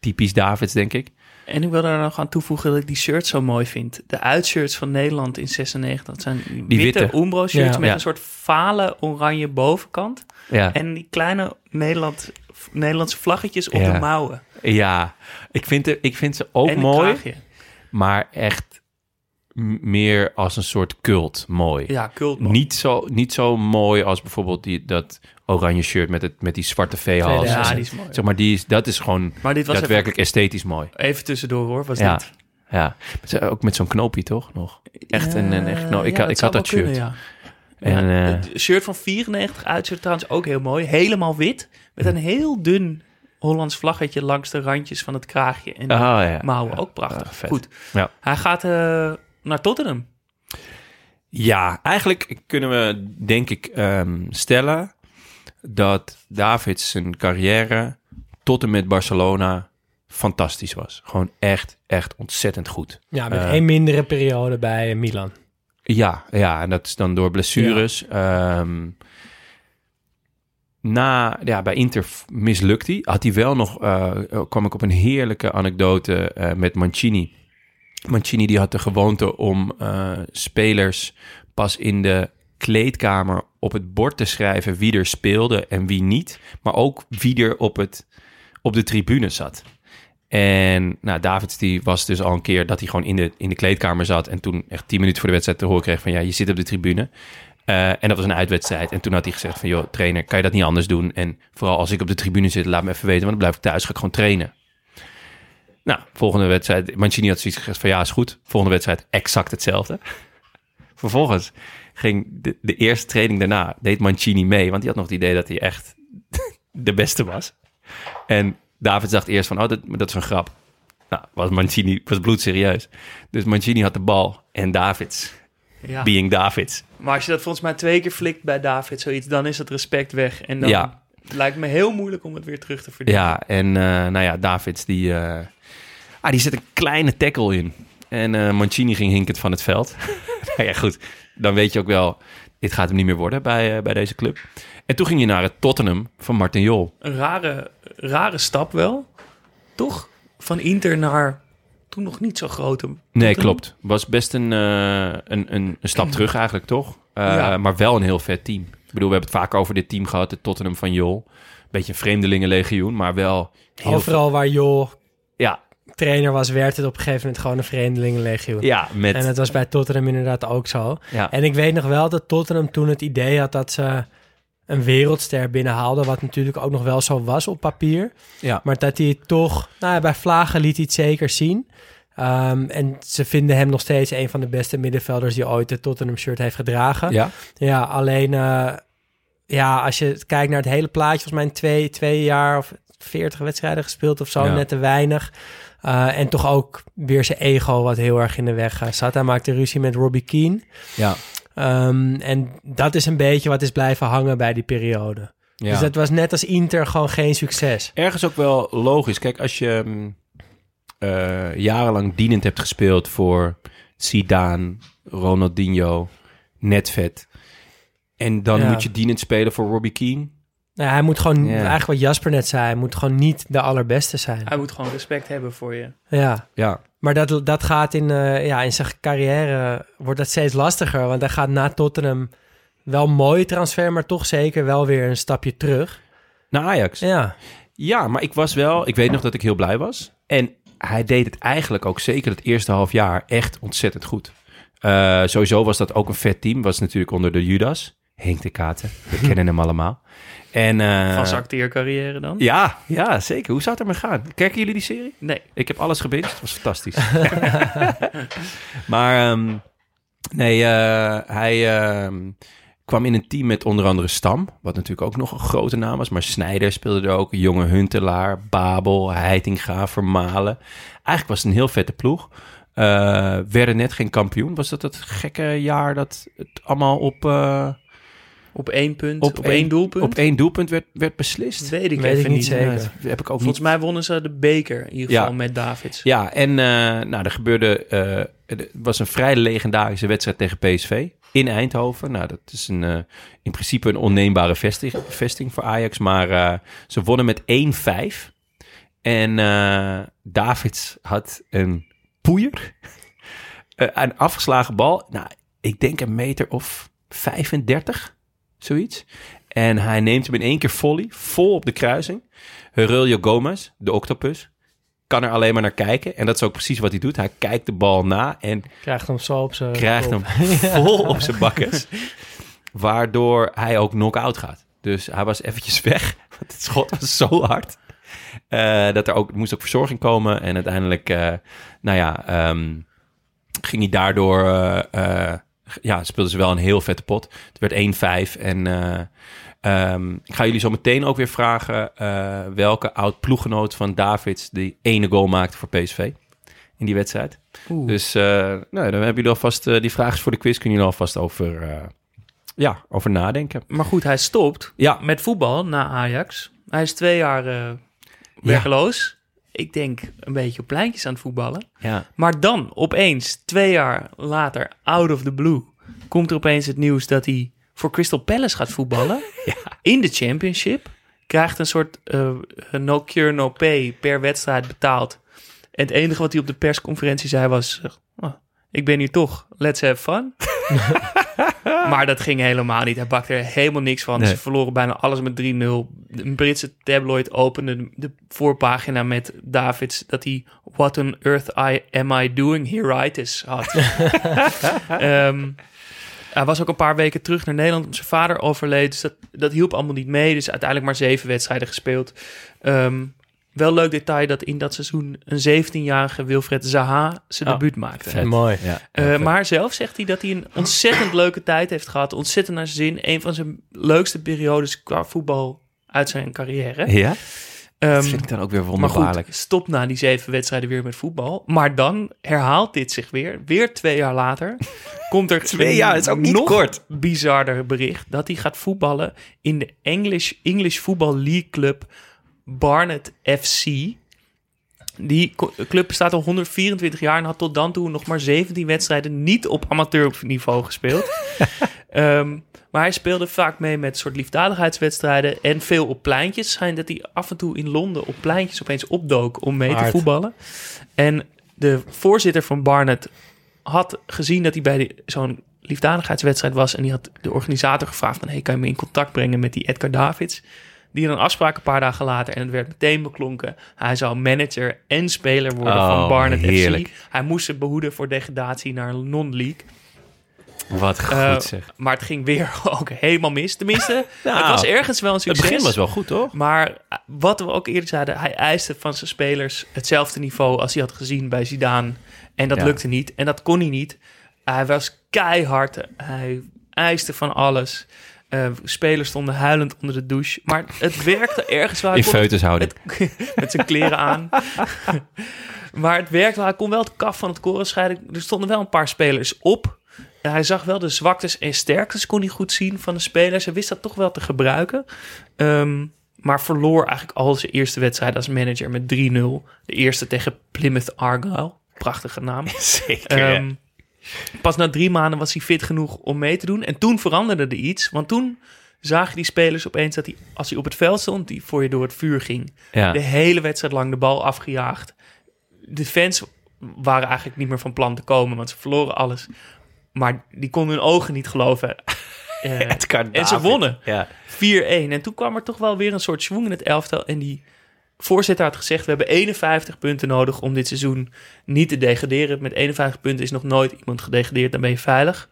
typisch Davids, denk ik. En ik wil daar nog aan toevoegen dat ik die shirts zo mooi vind. De uitshirts van Nederland in 96, dat zijn die witte, witte. Umbro shirts Ja. met Ja. een soort fale oranje bovenkant. Ja. En die kleine Nederland, Nederlandse vlaggetjes op de mouwen. Ja, ik vind, er, ik vind ze ook En mooi, maar echt meer als een soort cult mooi. Ja, cult mooi. Niet zo, niet zo mooi als bijvoorbeeld die, dat oranje shirt met, het, met die zwarte veehals. Ja, die is mooi. Zeg maar, die is, dat is gewoon Maar dit was daadwerkelijk esthetisch mooi. Even tussendoor hoor, was ja. dit. Ja, ook met zo'n knoopje toch nog? Echt een, een echt knoop. Ik, Ja, had- dat ik had dat shirt. kunnen, ja. En, Ja, eh, het shirt van 94 uitshirt trouwens ook heel mooi. Helemaal wit. Met een heel dun Hollands vlaggetje langs de randjes van het kraagje. En de Oh, ja. mouwen. Ook prachtig. Ah, vet. Goed. Ja. Hij gaat eh, naar Tottenham. Ja, eigenlijk kunnen we denk ik ehm, stellen dat Davids zijn carrière tot en met Barcelona fantastisch was. Gewoon echt, echt ontzettend goed. Ja, met Eh, één mindere periode bij Milan. Ja, ja, en dat is dan door blessures. Ehm, na, ja, bij Inter mislukt hij. Had hij wel nog, eh, kwam ik op een heerlijke anekdote met Mancini. Mancini die had de gewoonte om spelers pas in de kleedkamer op het bord te schrijven wie er speelde en wie niet. Maar ook wie er op, het, op de tribune zat. En nou, Davids die was dus al een keer dat hij gewoon in de, in de kleedkamer zat. En toen echt tien minuten voor de wedstrijd te horen kreeg van ja, je zit op de tribune. Eh, en dat was een uitwedstrijd. En toen had hij gezegd van joh, trainer, kan je dat niet anders doen? En vooral als ik op de tribune zit, laat me even weten, want dan blijf ik thuis, ga ik gewoon trainen. Nou, volgende wedstrijd, Mancini had zoiets gezegd van ja, is goed. Volgende wedstrijd exact hetzelfde. Vervolgens ging de, de eerste training daarna, deed Mancini mee, want die had nog het idee dat hij echt de beste was. En David dacht eerst van, oh, dat, dat is een grap. Nou, was Mancini was bloedserieus. Dus Mancini had de bal en Davids, Ja. being Davids. Maar als je dat volgens mij twee keer flikt bij David, zoiets, dan is het respect weg. En dan Ja. lijkt me heel moeilijk om het weer terug te verdienen. Ja, en eh, nou ja, Davids die, eh, ah, die zet een kleine tackle in. En eh, Mancini ging hinkend van het veld. nou ja, goed. Dan weet je ook wel, dit gaat hem niet meer worden bij, eh, bij deze club. En toen ging je naar het Tottenham van Martin Jol. Een rare, rare stap wel, toch? Van Inter naar toen nog niet zo grote. Nee, klopt. Was best een, eh, een, een, stap terug eigenlijk, toch? Eh, Ja. Maar wel een heel vet team. Ik bedoel, we hebben het vaak over dit team gehad, het Tottenham van Jol. Beetje een vreemdelingenlegioen, maar wel heel Overal waar Jol. Trainer was, werd het op een gegeven moment gewoon een vreemdelingenlegioen. Ja, met- En het was bij Tottenham inderdaad ook zo. Ja. En ik weet nog wel dat Tottenham toen het idee had dat ze een wereldster binnenhaalden, wat natuurlijk ook nog wel zo was op papier. Ja. Maar dat hij toch, nou ja, bij Vlagen liet hij het zeker zien. Ehm, en ze vinden hem nog steeds een van de beste middenvelders die ooit het Tottenham shirt heeft gedragen. Ja. Ja, alleen eh, ja, als je kijkt naar het hele plaatje, volgens mij in twee, twee jaar of veertig wedstrijden gespeeld of zo, Ja. net te weinig. Eh, en toch ook weer zijn ego wat heel erg in de weg eh, zat. Hij maakte ruzie met Robbie Keane. Ja. Ehm, en dat is een beetje wat is blijven hangen bij die periode. Ja. Dus dat was net als Inter gewoon geen succes. Ergens ook wel logisch. Kijk, als je mm, eh, jarenlang dienend hebt gespeeld voor Zidane, Ronaldinho, Netvet... en dan Ja. moet je dienend spelen voor Robbie Keane... Nou, hij moet gewoon, eigenlijk wat Jasper net zei, hij moet gewoon niet de allerbeste zijn. Hij moet gewoon respect hebben voor je. Ja. Ja. Maar dat, dat gaat in, eh, ja, in zijn carrière, wordt dat steeds lastiger. Want hij gaat na Tottenham wel een mooie transfer, maar toch zeker wel weer een stapje terug. Naar Ajax? Ja. Ja, maar ik was wel... Ik weet nog dat ik heel blij was. En hij deed het eigenlijk ook zeker het eerste half jaar echt ontzettend goed. Eh, sowieso was dat ook een vet team. Was natuurlijk onder de Judas. Henk de Katen. We kennen hem allemaal. En, eh, Van zijn acteercarrière dan? Ja, ja, zeker. Hoe zou het ermee gaan? Kijken jullie die serie? Nee. Ik heb alles gebinged. Het was fantastisch. maar ehm, nee, eh, hij ehm, kwam in een team met onder andere Stam. Wat natuurlijk ook nog een grote naam was. Maar Snijder speelde er ook. Jonge Huntelaar, Babel, Heitinga, Vermalen. Eigenlijk was het een heel vette ploeg. Eh, werden net geen kampioen. Was dat het gekke jaar dat het allemaal op... eh, Op één punt, op, één doelpunt? Op één doelpunt werd, werd beslist. Weet ik Weet even ik niet zeker. Heb ik ook Volgens niet. mij wonnen ze de beker in ieder Ja. geval met Davids. Ja, en eh, nou, er gebeurde... eh, er was een vrij legendarische wedstrijd tegen PSV in Eindhoven. Nou, dat is een, eh, in principe een onneembare vesting, vesting voor Ajax. Maar eh, ze wonnen met 1-5. En eh Davids had een poeier. Eh, een afgeslagen bal. Nou, ik denk een meter of 35, zoiets. En hij neemt hem in één keer volley, vol op de kruising. Herulio Gomez, de octopus, kan er alleen maar naar kijken. En dat is ook precies wat hij doet. Hij kijkt de bal na en Krijgt hem zo op zijn krijgt kop. hem vol op zijn bakkes. Waardoor hij ook knock-out gaat. Dus hij was eventjes weg. Want het schot was zo hard. eh, dat er ook moest ook verzorging komen. En uiteindelijk, eh, nou ja, ehm, ging hij daardoor... eh, ja, speelden ze wel een heel vette pot. Het werd 1-5 en... eh, ehm, ik ga jullie zo meteen ook weer vragen eh, welke oud ploeggenoot van Davids die ene goal maakte voor PSV in die wedstrijd. Oeh. Dus eh, nou, dan hebben jullie alvast die vragen voor de quiz kunnen jullie alvast over, ja, over nadenken. Maar goed, hij stopt Ja. met voetbal na Ajax. Hij is twee jaar eh werkeloos. Ik denk een beetje op pleintjes aan het voetballen. Ja. Maar dan opeens, twee jaar later, out of the blue, komt er opeens het nieuws dat hij voor Crystal Palace gaat voetballen. In de championship. Krijgt een soort eh, no cure, no pay per wedstrijd betaald. En het enige wat hij op de persconferentie zei was... "Oh, ik ben hier toch, let's have fun. maar dat ging helemaal niet. Hij bakte er helemaal niks van. Nee. Ze verloren bijna alles met 3-0. Een Britse tabloid opende de voorpagina met Davids... dat hij What on earth I, am I doing here itis had. Ehm, hij was ook een paar weken terug naar Nederland. omdat Zijn vader overleed, dus dat, dat hielp allemaal niet mee. Dus uiteindelijk maar zeven wedstrijden gespeeld. Ehm, wel leuk detail dat in dat seizoen een 17-jarige Wilfred Zaha zijn Oh, debuut maakte. vet. Mooi. Ja, Eh, maar zelf zegt hij dat hij een ontzettend leuke tijd heeft gehad. Ontzettend naar zijn zin. Een van zijn leukste periodes qua voetbal uit zijn carrière. Ja? Ehm, dat vind ik dan ook weer maar wonderbaarlijk. goed, stop na die zeven wedstrijden weer met voetbal. Maar dan herhaalt dit zich weer. Weer twee jaar later komt er Twee een jaar, is ook niet nog kort. bizarder bericht. Dat hij gaat voetballen in de English, English Football League Club Barnet FC. Die club bestaat al 124 jaar en had tot dan toe nog maar 17 wedstrijden niet op amateurniveau gespeeld. Ehm, maar hij speelde vaak mee met soort liefdadigheidswedstrijden en veel op pleintjes. Schijnt dat hij af en toe in Londen op pleintjes opeens opdook om mee te voetballen. En de voorzitter van Barnet had gezien dat hij bij die- zo'n liefdadigheidswedstrijd was. En die had de organisator gevraagd van... Hey, kan je me in contact brengen met die Edgar Davids? Die had een afspraak een paar dagen later en het werd meteen beklonken. Hij zou manager en speler worden Oh, van Barnet heerlijk. FC. Hij moest ze behoeden voor degradatie naar non-league. Wat goed Eh, zeg. Maar het ging weer ook helemaal mis. Tenminste, Nou, het was ergens wel een Het succes. begin was wel goed, toch? Maar eh, wat we ook eerder zeiden, hij eiste van zijn spelers hetzelfde niveau als hij had gezien bij Zidane. En dat Ja. lukte niet. En dat kon hij niet. Hij was keihard. Hij eiste van alles. Eh, spelers stonden huilend onder de douche. Maar het werkte ergens. Hij In met zijn kleren aan. maar het werkte wel. Hij kon wel het kaf van het koren scheiden. Er stonden wel een paar spelers op. En hij zag wel de zwaktes en sterktes kon hij goed zien van de spelers. Hij wist dat toch wel te gebruiken. Ehm, maar verloor eigenlijk al zijn eerste wedstrijd als manager met 3-0. De eerste tegen Plymouth Argyle. Prachtige naam. Zeker, ja. Pas na drie maanden was hij fit genoeg om mee te doen. En toen veranderde er iets. Want toen zagen die spelers opeens dat hij, als hij op het veld stond, die voor je door het vuur ging. Ja. De hele wedstrijd lang de bal afgejaagd. De fans waren eigenlijk niet meer van plan te komen, want ze verloren alles. Maar die konden hun ogen niet geloven. Eh, en ze wonnen. Ja. 4-1. En toen kwam er toch wel weer een soort schwung in het elftal. En die voorzitter had gezegd... we hebben 51 punten nodig om dit seizoen niet te degraderen. Met 51 punten is nog nooit iemand gedegradeerd. Dan ben je veilig.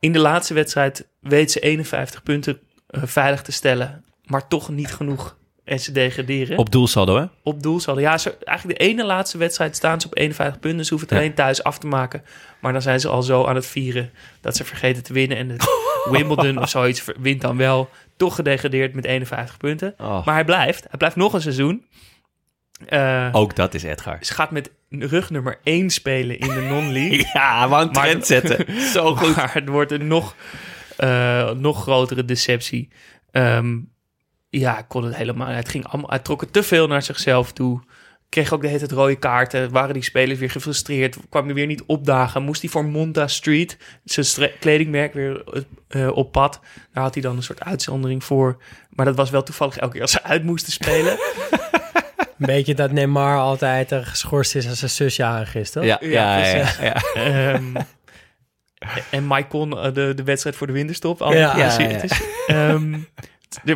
In de laatste wedstrijd weet ze 51 punten eh, veilig te stellen. Maar toch niet genoeg. En ze degraderen. Op doelsaldo, hè? Op doelsaldo. Ja, ze, eigenlijk de ene laatste wedstrijd staan ze op 51 punten. Ze hoeven het Ja. alleen thuis af te maken. Maar dan zijn ze al zo aan het vieren dat ze vergeten te winnen. En het Wimbledon of zoiets wint dan wel. Toch gedegradeerd met 51 punten. Oh. Maar hij blijft. Hij blijft nog een seizoen. Eh, Ook dat is Edgar. Ze gaat met rug nummer 1 spelen in de non-league. Ja, wou een trend zetten. Zo goed. Maar het wordt een nog, eh, nog grotere deceptie. Ehm, ja, ik kon het helemaal. Het ging allemaal, hij trok het te veel naar zichzelf toe. Kreeg ook de hele tijd rode kaarten. Waren die spelers weer gefrustreerd? Kwam hij weer niet opdagen? Moest hij voor Monta Street, zijn kledingmerk, weer eh, op pad? Daar had hij dan een soort uitzondering voor. Maar dat was wel toevallig elke keer als ze uit moesten spelen. Een beetje dat Neymar altijd er geschorst is als zijn zus jarig is, toch? Ja, ja, ja. Ehm, en kon eh, de, de wedstrijd voor de winterstop. Al, Ja, ja, ja, is, ehm,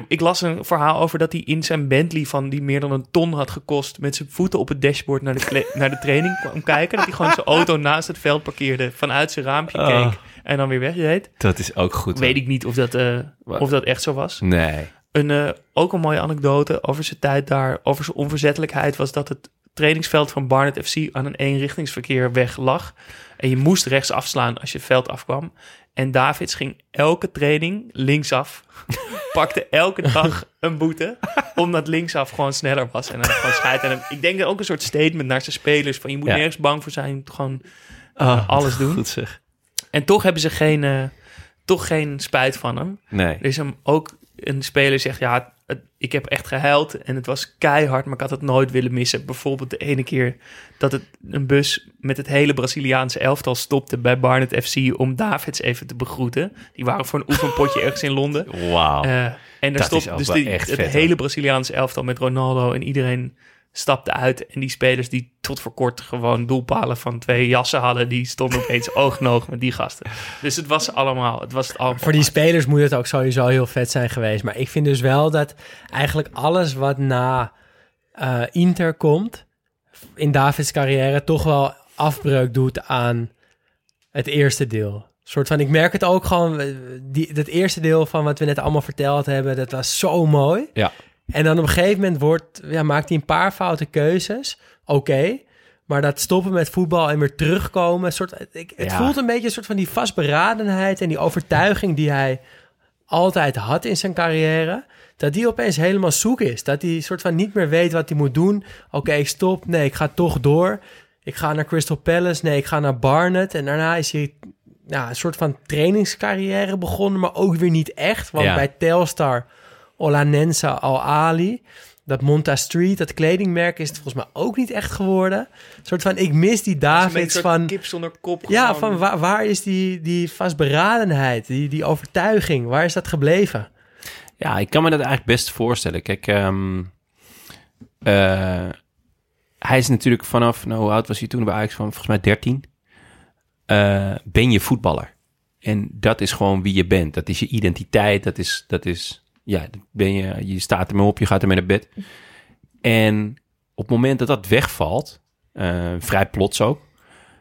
ik las een verhaal over dat hij in zijn Bentley van die meer dan een ton had gekost met zijn voeten op het dashboard naar de, naar de training kwam kijken. Dat hij gewoon zijn auto naast het veld parkeerde, vanuit zijn raampje Oh. keek en dan weer wegreed. Dat is ook goed. Weet ik niet of dat, eh, of dat echt zo was. Nee. Een, eh, ook een mooie anekdote over zijn tijd daar, over zijn onverzettelijkheid, was dat het trainingsveld van Barnet FC aan een eenrichtingsverkeer weg lag. En je moest rechts afslaan als je het veld afkwam. En Davids ging elke training linksaf. pakte elke dag een boete. Omdat linksaf gewoon sneller was. En dan gewoon scheid. En ik denk dat ook een soort statement naar zijn spelers. Van je moet Ja. nergens bang voor zijn. Gewoon Ah, alles doen. Goed zeg. En toch hebben ze geen, eh, toch geen spijt van hem. Nee. Er is hem ook een speler zegt, ja, ik heb echt gehuild en het was keihard, maar ik had het nooit willen missen. Bijvoorbeeld de ene keer dat het een bus met het hele Braziliaanse elftal stopte bij Barnet FC om Davids even te begroeten. Die waren voor een oefenpotje ergens in Londen. Wauw. Eh, en Dat stopt dus die- het vet, hele Braziliaanse elftal met Ronaldo en iedereen stapte uit. En die spelers die tot voor kort gewoon doelpalen van twee jassen hadden, die stonden opeens oog in oog met die gasten. Dus het was allemaal, het was het allemaal. Voor die spelers moet het ook sowieso heel vet zijn geweest. Maar ik vind dus wel dat eigenlijk alles wat na eh, Inter komt, in Davids carrière, toch wel afbreuk doet aan het eerste deel. Soort van, ik merk het ook gewoon, eh, die, dat eerste deel van wat we net allemaal verteld hebben, dat was zo mooi. Ja. En dan op een gegeven moment wordt, ja, maakt hij een paar foute keuzes. Oké. maar dat stoppen met voetbal en weer terugkomen. Soort, ik, het Ja. voelt een beetje een soort van die vastberadenheid en die overtuiging die hij altijd had in zijn carrière. Dat die opeens helemaal zoek is. Dat hij soort van niet meer weet wat hij moet doen. Oké, ik stop. Nee, ik ga toch door. Ik ga naar Crystal Palace. Nee, ik ga naar Barnet. En daarna is hij ja, een soort van trainingscarrière begonnen, maar ook weer niet echt. Want Ja. bij Telstar, Olanensa Al Ali, dat Monta Street, dat kledingmerk, is het volgens mij ook niet echt geworden. Een soort van, ik mis die Davids van... kip zonder kop. Ja, gewoon. van waar, waar is die, die vastberadenheid, die, die overtuiging, waar is dat gebleven? Ja, ik kan me dat eigenlijk best voorstellen. Kijk, ehm, eh, hij is natuurlijk vanaf, nou, hoe oud was hij toen bij Ajax? Van volgens mij 13. Eh, ben je voetballer. En dat is gewoon wie je bent. Dat is je identiteit. Dat is, dat is ja, ben je, je staat ermee op, je gaat ermee naar bed. En op het moment dat dat wegvalt, eh, vrij plots ook,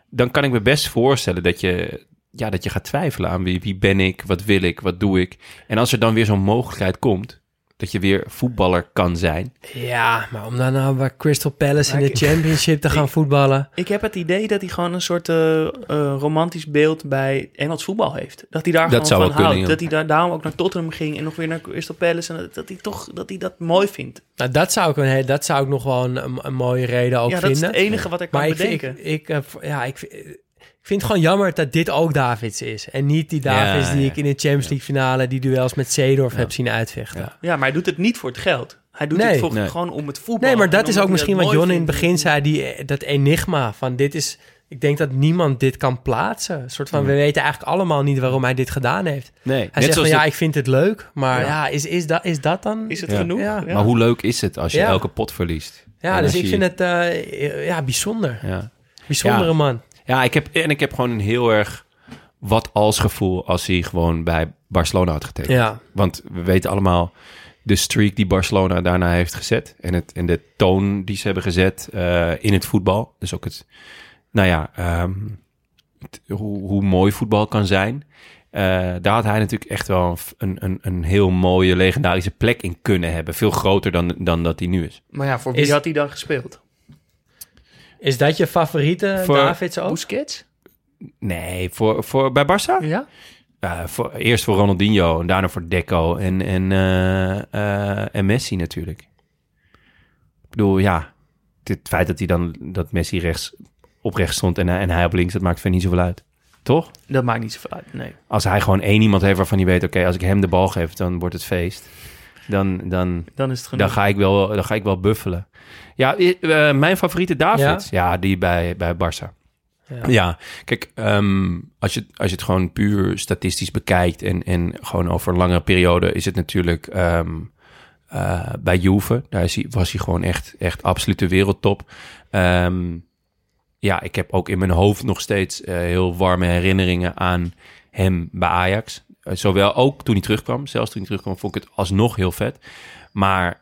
dan kan ik me best voorstellen dat je, ja, dat je gaat twijfelen aan wie, wie ben ik, wat wil ik, wat doe ik. En als er dan weer zo'n mogelijkheid komt, dat je weer voetballer kan zijn. Ja, maar om dan nou bij Crystal Palace in de Championship te gaan voetballen. Ik heb het idee dat hij gewoon een soort eh, eh, romantisch beeld bij Engels voetbal heeft. Dat hij daar Dat gewoon zou van kunnen, houdt. Dat hij daar, daarom ook naar Tottenham ging en nog weer naar Crystal Palace. En dat, dat hij toch dat, hij dat mooi vindt. Nou, dat zou ik, een, dat zou ik nog wel een, een, een mooie reden ook Ja, dat is vinden. het enige wat ik kan bedenken. Ik, vind- ik, eh, ja, ik, vind- ik vind het gewoon jammer dat dit ook Davids is. En niet die Davids Ja, die ja. ik in de Champions League finale die duels met Seedorf heb zien uitvechten. Ja, maar hij doet het niet voor het geld. Hij doet Nee. het voor, Nee. gewoon om het voetbal. Nee, maar dat is ook misschien wat John in het begin zei, die, dat enigma van dit is... Ik denk dat niemand dit kan plaatsen. Een soort van, we weten eigenlijk allemaal niet waarom hij dit gedaan heeft. Nee, hij net zegt van, ja, ik vind het leuk. Maar Ja. ja, is, is, dat, is dat dan... Is het Ja. genoeg? Ja. Maar hoe leuk is het als je Ja. elke pot verliest? Ja, En dus ik je- vind het eh, ja, bijzonder. Ja. Bijzondere Ja. man. Ja, ik heb, en ik heb gewoon een heel erg wat als gevoel als hij gewoon bij Barcelona had getekend. Ja. Want we weten allemaal de streak die Barcelona daarna heeft gezet. En, het, en de toon die ze hebben gezet eh, in het voetbal. Dus ook het, nou ja, ehm, het- hoe, hoe mooi voetbal kan zijn. Eh, daar had hij natuurlijk echt wel een, een, een heel mooie, legendarische plek in kunnen hebben. Veel groter dan, dan dat hij nu is. Maar ja, voor wie Is- had hij dan gespeeld? Is dat je favoriete Voor- Davids ook? Busquets? Nee, voor, voor, bij Barça? Ja. Voor, eerst voor Ronaldinho en daarna voor Deco en, en, eh, eh, en Messi natuurlijk. Ik bedoel, ja, het feit dat hij dan dat Messi rechts op rechts stond en, hij- en hij op links, dat maakt verder niet zoveel uit. Toch? Dat maakt niet zoveel uit, nee. Als hij gewoon één iemand heeft waarvan hij weet, oké, als ik hem de bal geef, dan wordt het feest. Dan, dan, Dan is het genoeg. dan, ga, ik wel, dan ga ik wel buffelen. Ja, eh, mijn favoriete David, ja, die bij, bij Barça. Ja. Ja, kijk, ehm, als, je, als je het gewoon puur statistisch bekijkt en, en gewoon over een langere periode, is het natuurlijk ehm, eh, bij Juve. Daar is hij, was hij gewoon echt, echt absolute wereldtop. Ehm, ja, ik heb ook in mijn hoofd nog steeds eh, heel warme herinneringen aan hem bij Ajax. Eh, zowel ook toen hij terugkwam, zelfs toen hij terugkwam, vond ik het alsnog heel vet. Maar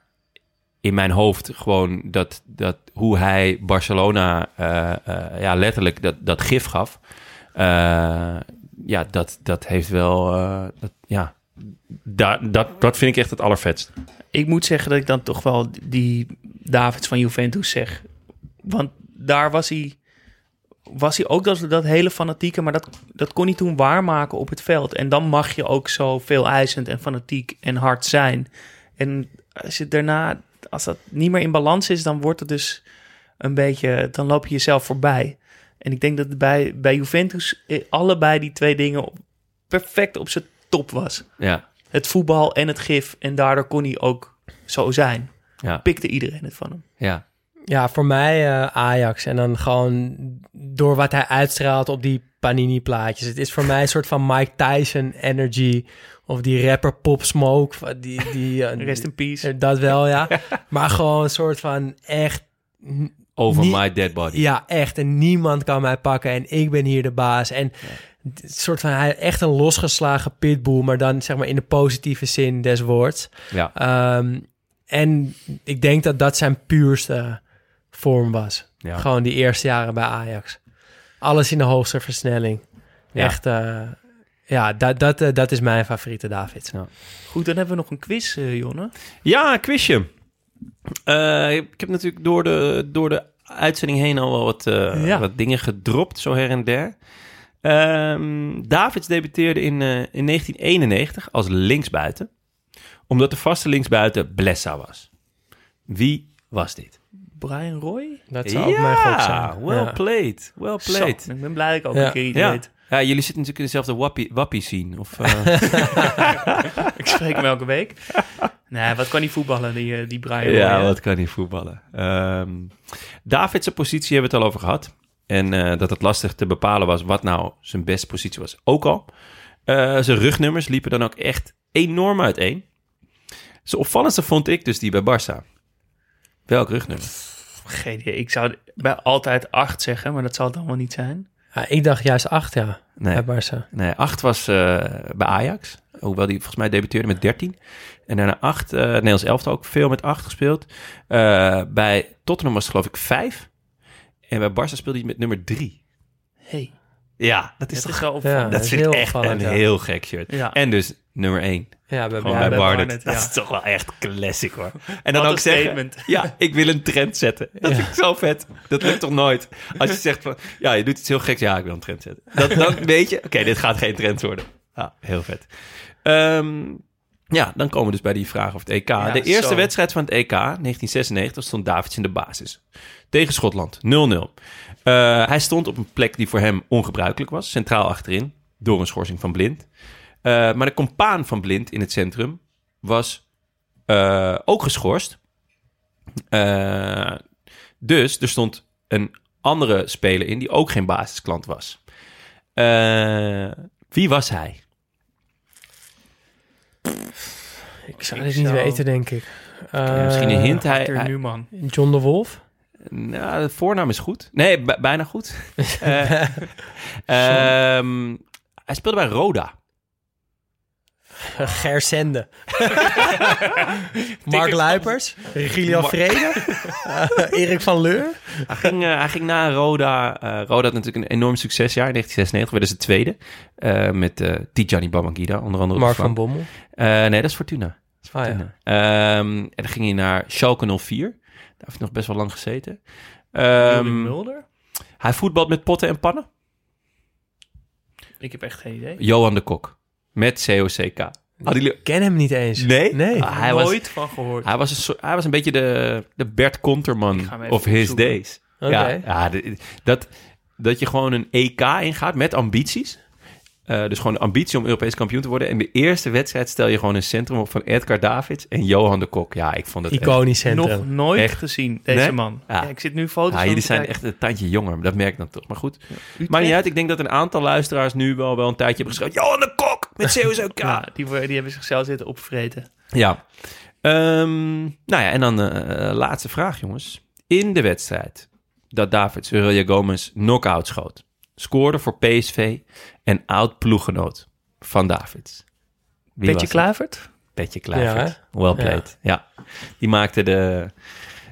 in mijn hoofd gewoon dat, dat hoe hij Barcelona eh, eh, ja, letterlijk dat, dat gif gaf. ja, dat, dat heeft wel. dat, ja, da, dat, dat vind ik echt het allervetst. Ik moet zeggen dat ik dan toch wel die Davids van Juventus zeg. Want daar was hij, was hij ook dat, dat hele fanatieke, maar dat, dat kon hij toen waarmaken op het veld. En dan mag je ook zo veel eisend en fanatiek en hard zijn. En als je daarna, als dat niet meer in balans is, dan wordt het dus een beetje, dan loop je jezelf voorbij. En ik denk dat bij, bij Juventus eh, allebei die twee dingen perfect op zijn top was. Ja. Het voetbal en het gif. En daardoor kon hij ook zo zijn. Ja. Pikte iedereen het van hem. Ja. Ja, voor mij eh, Ajax. En dan gewoon door wat hij uitstraalt op die Panini-plaatjes. Het is voor mij een soort van Mike Tyson energy. Of die rapper Pop Smoke. Die, die, eh, Rest in peace. Dat wel, ja. maar gewoon een soort van echt Over my dead body. Ja, echt. En niemand kan mij pakken en ik ben hier de baas. En het soort van, hij echt een losgeslagen pitbull, maar dan zeg maar in de positieve zin des woords. Ja. Ehm, en ik denk dat dat zijn puurste vorm was. Ja. Gewoon die eerste jaren bij Ajax. Alles in de hoogste versnelling. Ja. Echt, eh, ja, dat, dat, eh, dat is mijn favoriete David. Goed, dan hebben we nog een quiz, eh, Jonne. Ja, een quizje. Eh, ik heb natuurlijk door de, door de uitzending heen al wel wat, eh, Ja. wat dingen gedropt, zo her en der. Ehm Davids debuteerde in, eh, in 1991 als linksbuiten, omdat de vaste linksbuiten Blessa was. Wie was dit? Brian Roy? Dat zou ook mijn gok zijn. well Ja. played, well Zo, played. ik ben blij dat ik ook Ja. een keer iets Ja. weet. ja, jullie zitten natuurlijk in dezelfde wappie, wappie scene. Of, eh, ik spreek hem elke week. Nee, wat kan die voetballen, die, eh, die Brian Roy? Ja, wat kan hij voetballen. Ehm David's positie hebben we het al over gehad. En eh, dat het lastig te bepalen was wat nou zijn beste positie was. Ook al. Eh, zijn rugnummers liepen dan ook echt enorm uiteen. Zijn opvallendste vond ik dus die bij Barça. Welk rugnummer? Geen idee. Ik zou bij altijd acht zeggen, maar dat zal het dan wel niet zijn. Ja, ik dacht juist acht, ja. Nee. Bij Barça. Nee, 8 was eh, bij Ajax. Hoewel die volgens mij debuteerde met 13. En daarna 8. eh Nederlands elftal ook veel met 8 gespeeld. Eh, bij Tottenham was het geloof ik 5. En bij Barça speelde hij met nummer 3. Hey. Ja, dat is Dat toch is wel opvallend. dat is vind ik heel echt een ja. heel gek shirt. Ja. En dus nummer 1. Ja, bij, Gewoon ja, bij bij. Barnet, Dat ja. is toch wel echt classic hoor. En dan Wat ook zeggen, ja, ik wil een trend zetten. Dat vind ik zo vet. Dat lukt toch nooit? Als je zegt van, ja, je doet iets heel geks. Ja, ik wil een trend zetten. Dat, dan weet je, oké, dit gaat geen trend worden. Ja, heel vet. Ehm, ja, dan komen we dus bij die vraag over het EK. Ja, de eerste zo. wedstrijd van het EK, 1996, stond Davids in de basis. Tegen Schotland, 0-0. Eh, hij stond op een plek die voor hem ongebruikelijk was, centraal achterin, door een schorsing van Blind. Eh, maar de compaan van Blind in het centrum was eh, ook geschorst. Eh, dus er stond een andere speler in die ook geen basisklant was. Eh, wie was hij? Ik zou dit niet zou- weten, denk ik. Misschien een hint. Hij, Arthur hij- Newman. John de Wolf? nou, de voornaam is goed. Nee, bijna goed. Eh, ehm, hij speelde bij Roda. Gersende. Mark Luipers? Regilio Vrede? Eh, Erik van Leur? Hij ging, eh, hij ging naar Roda. Eh, Roda had natuurlijk een enorm succesjaar. In 1996 werden ze tweede. eh, met eh Tijani Babangida, onder andere. Mark de van. Bommel? Eh, nee, dat is Fortuna. Dat is Ah, ja. Ehm, en dan ging hij naar Schalke 04. Daar heeft hij nog best wel lang gezeten. Ehm, Mulder? hij voetbalt met potten en pannen. Ik heb echt geen idee. Johan de Kok. Met COCK. Hadden jullie... Ik ken hem niet eens. Nee? Nee. Ah, hij was, Nooit van gehoord. hij, was een soort- hij was een beetje de, de Bert Konterman of his opzoeken. days. Oké. Ja, ja dat, dat je gewoon een EK ingaat met ambities. Eh, dus gewoon de ambitie om Europees kampioen te worden. En de eerste wedstrijd stel je gewoon een centrum op van Edgar Davids en Johan de Kok. Ja, ik vond het echt... Iconisch centrum. Nog nooit Echt? gezien, deze Nee? man. Ja. Ja, ik zit nu foto's Ja, van jullie te zijn kijken. echt een tandje jonger, dat merk ik dan toch. Maar goed, Utrecht? maakt niet uit. Ik denk dat een aantal luisteraars nu wel, wel een tijdje hebben geschreven... Johan de Kok met COCK. Ja, die, die hebben zichzelf zitten opvreten. Ja. Ehm, nou ja, en dan eh laatste vraag, jongens. In de wedstrijd dat Davids Aurelia Gomez knock-out schoot, scoorde voor PSV en oud-ploeggenoot van Davids. Wie Petje? Kluivert? Petje Kluivert. Ja, well played. Ja. Die maakte de,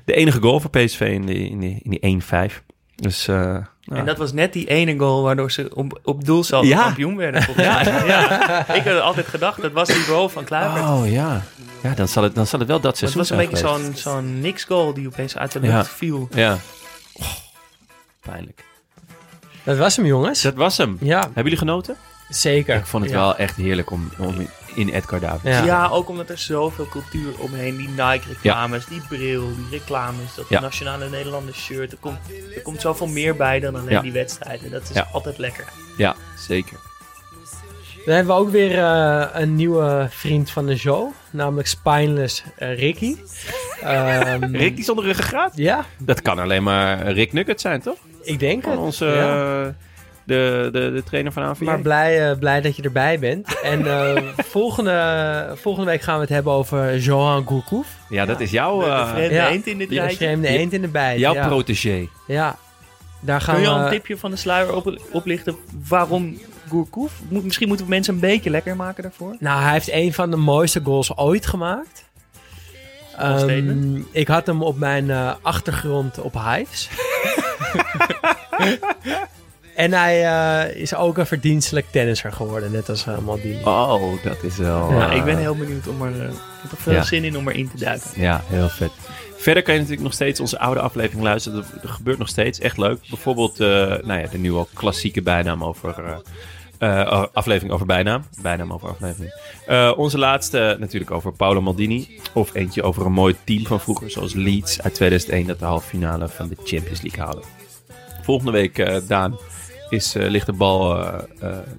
de enige goal voor PSV in die, in die, in die 1-5. Dus, eh, nou, En dat was net die ene goal waardoor ze op, op doelsaldo Ja. kampioen werden. mij. ja. Ik had altijd gedacht, dat was die goal van Kluivert. Oh ja. Ja, dan zal het, dan zal het wel dat Maar het seizoen was een beetje zo'n zo'n niks-goal die opeens uit de lucht Ja. viel. Ja. Oh, pijnlijk. Dat was hem, jongens. Dat was hem. Ja, Hebben jullie genoten? zeker. Ik vond het Ja. wel echt heerlijk om, om in Edgar Davids. Ja. Ja. ook omdat er zoveel cultuur omheen, die Nike-reclames, die bril, die reclames, dat Ja. nationale Nederlanders shirt. Er komt, er komt zoveel meer bij dan alleen Ja. die wedstrijd. En dat is Ja. altijd lekker. Ja, zeker. Dan hebben we ook weer eh, een nieuwe vriend van de show. Namelijk Spineless eh, Ricky. Ehm, Rick zonder ruggengraat? Ja, Dat kan alleen maar Rick Nugget zijn, toch? Ik denk Van het. onze Ja. de, de, de trainer van AVJ. Maar blij, eh, blij dat je erbij bent. En eh, volgende, volgende week gaan we het hebben over Johan Gourcouf. Ja, dat is jouw... De, de eh, vreemde ja. eend in dit De vreemde eend in de bijt. jouw ja. protégé. Ja, daar gaan Kun je al we... een tipje van de sluier op, oplichten waarom Gourcouf? Moet, misschien moeten we mensen een beetje lekker maken daarvoor. Nou, hij heeft een van de mooiste goals ooit gemaakt. Ehm, ik had hem op mijn achtergrond op Hives. en hij eh, is ook een verdienstelijk tennisser geworden, net als uh, Maldini. Oh, dat is wel... Ja, eh, ik ben heel benieuwd om er... eh, ik heb er veel Ja. zin in om erin te duiken. Ja, heel vet. Verder kan je natuurlijk nog steeds onze oude aflevering luisteren. Er, er gebeurt nog steeds, echt leuk. Bijvoorbeeld eh, nou ja, de nu al klassieke bijnaam over... eh, eh, aflevering over bijnaam. Bijnaam over aflevering. Eh, onze laatste natuurlijk over Paolo Maldini. Of eentje over een mooi team van vroeger, zoals Leeds uit 2001... dat de halve finale van de Champions League haalde. Volgende week, eh, Daan, is, eh, ligt de bal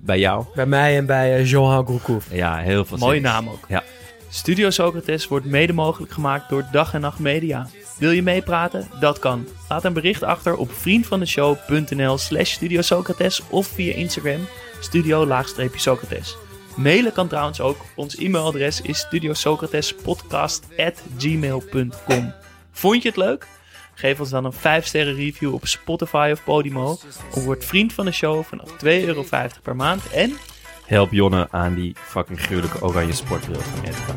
bij jou. Bij mij en bij Johan Gourcouf. Ja, heel veel Mooie zin. naam ook. Ja. Studio Socrates wordt mede mogelijk gemaakt door Dag en Nacht Media. Wil je meepraten? Dat kan. Laat een bericht achter op vriendvandeshow.nl slash Studio Socrates of via Instagram studio-socrates. Mailen kan trouwens ook. Ons e-mailadres is studiosocratespodcast.gmail.com Vond je het leuk? Geef ons dan een 5 sterren review op Spotify of Podimo. Of word vriend van de show vanaf 2,50 euro per maand. En Help Jonne aan die fucking gruwelijke oranje sportbril van Edgar.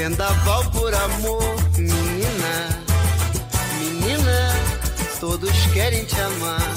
Vendaval por amor, menina, menina, todos querem te amar.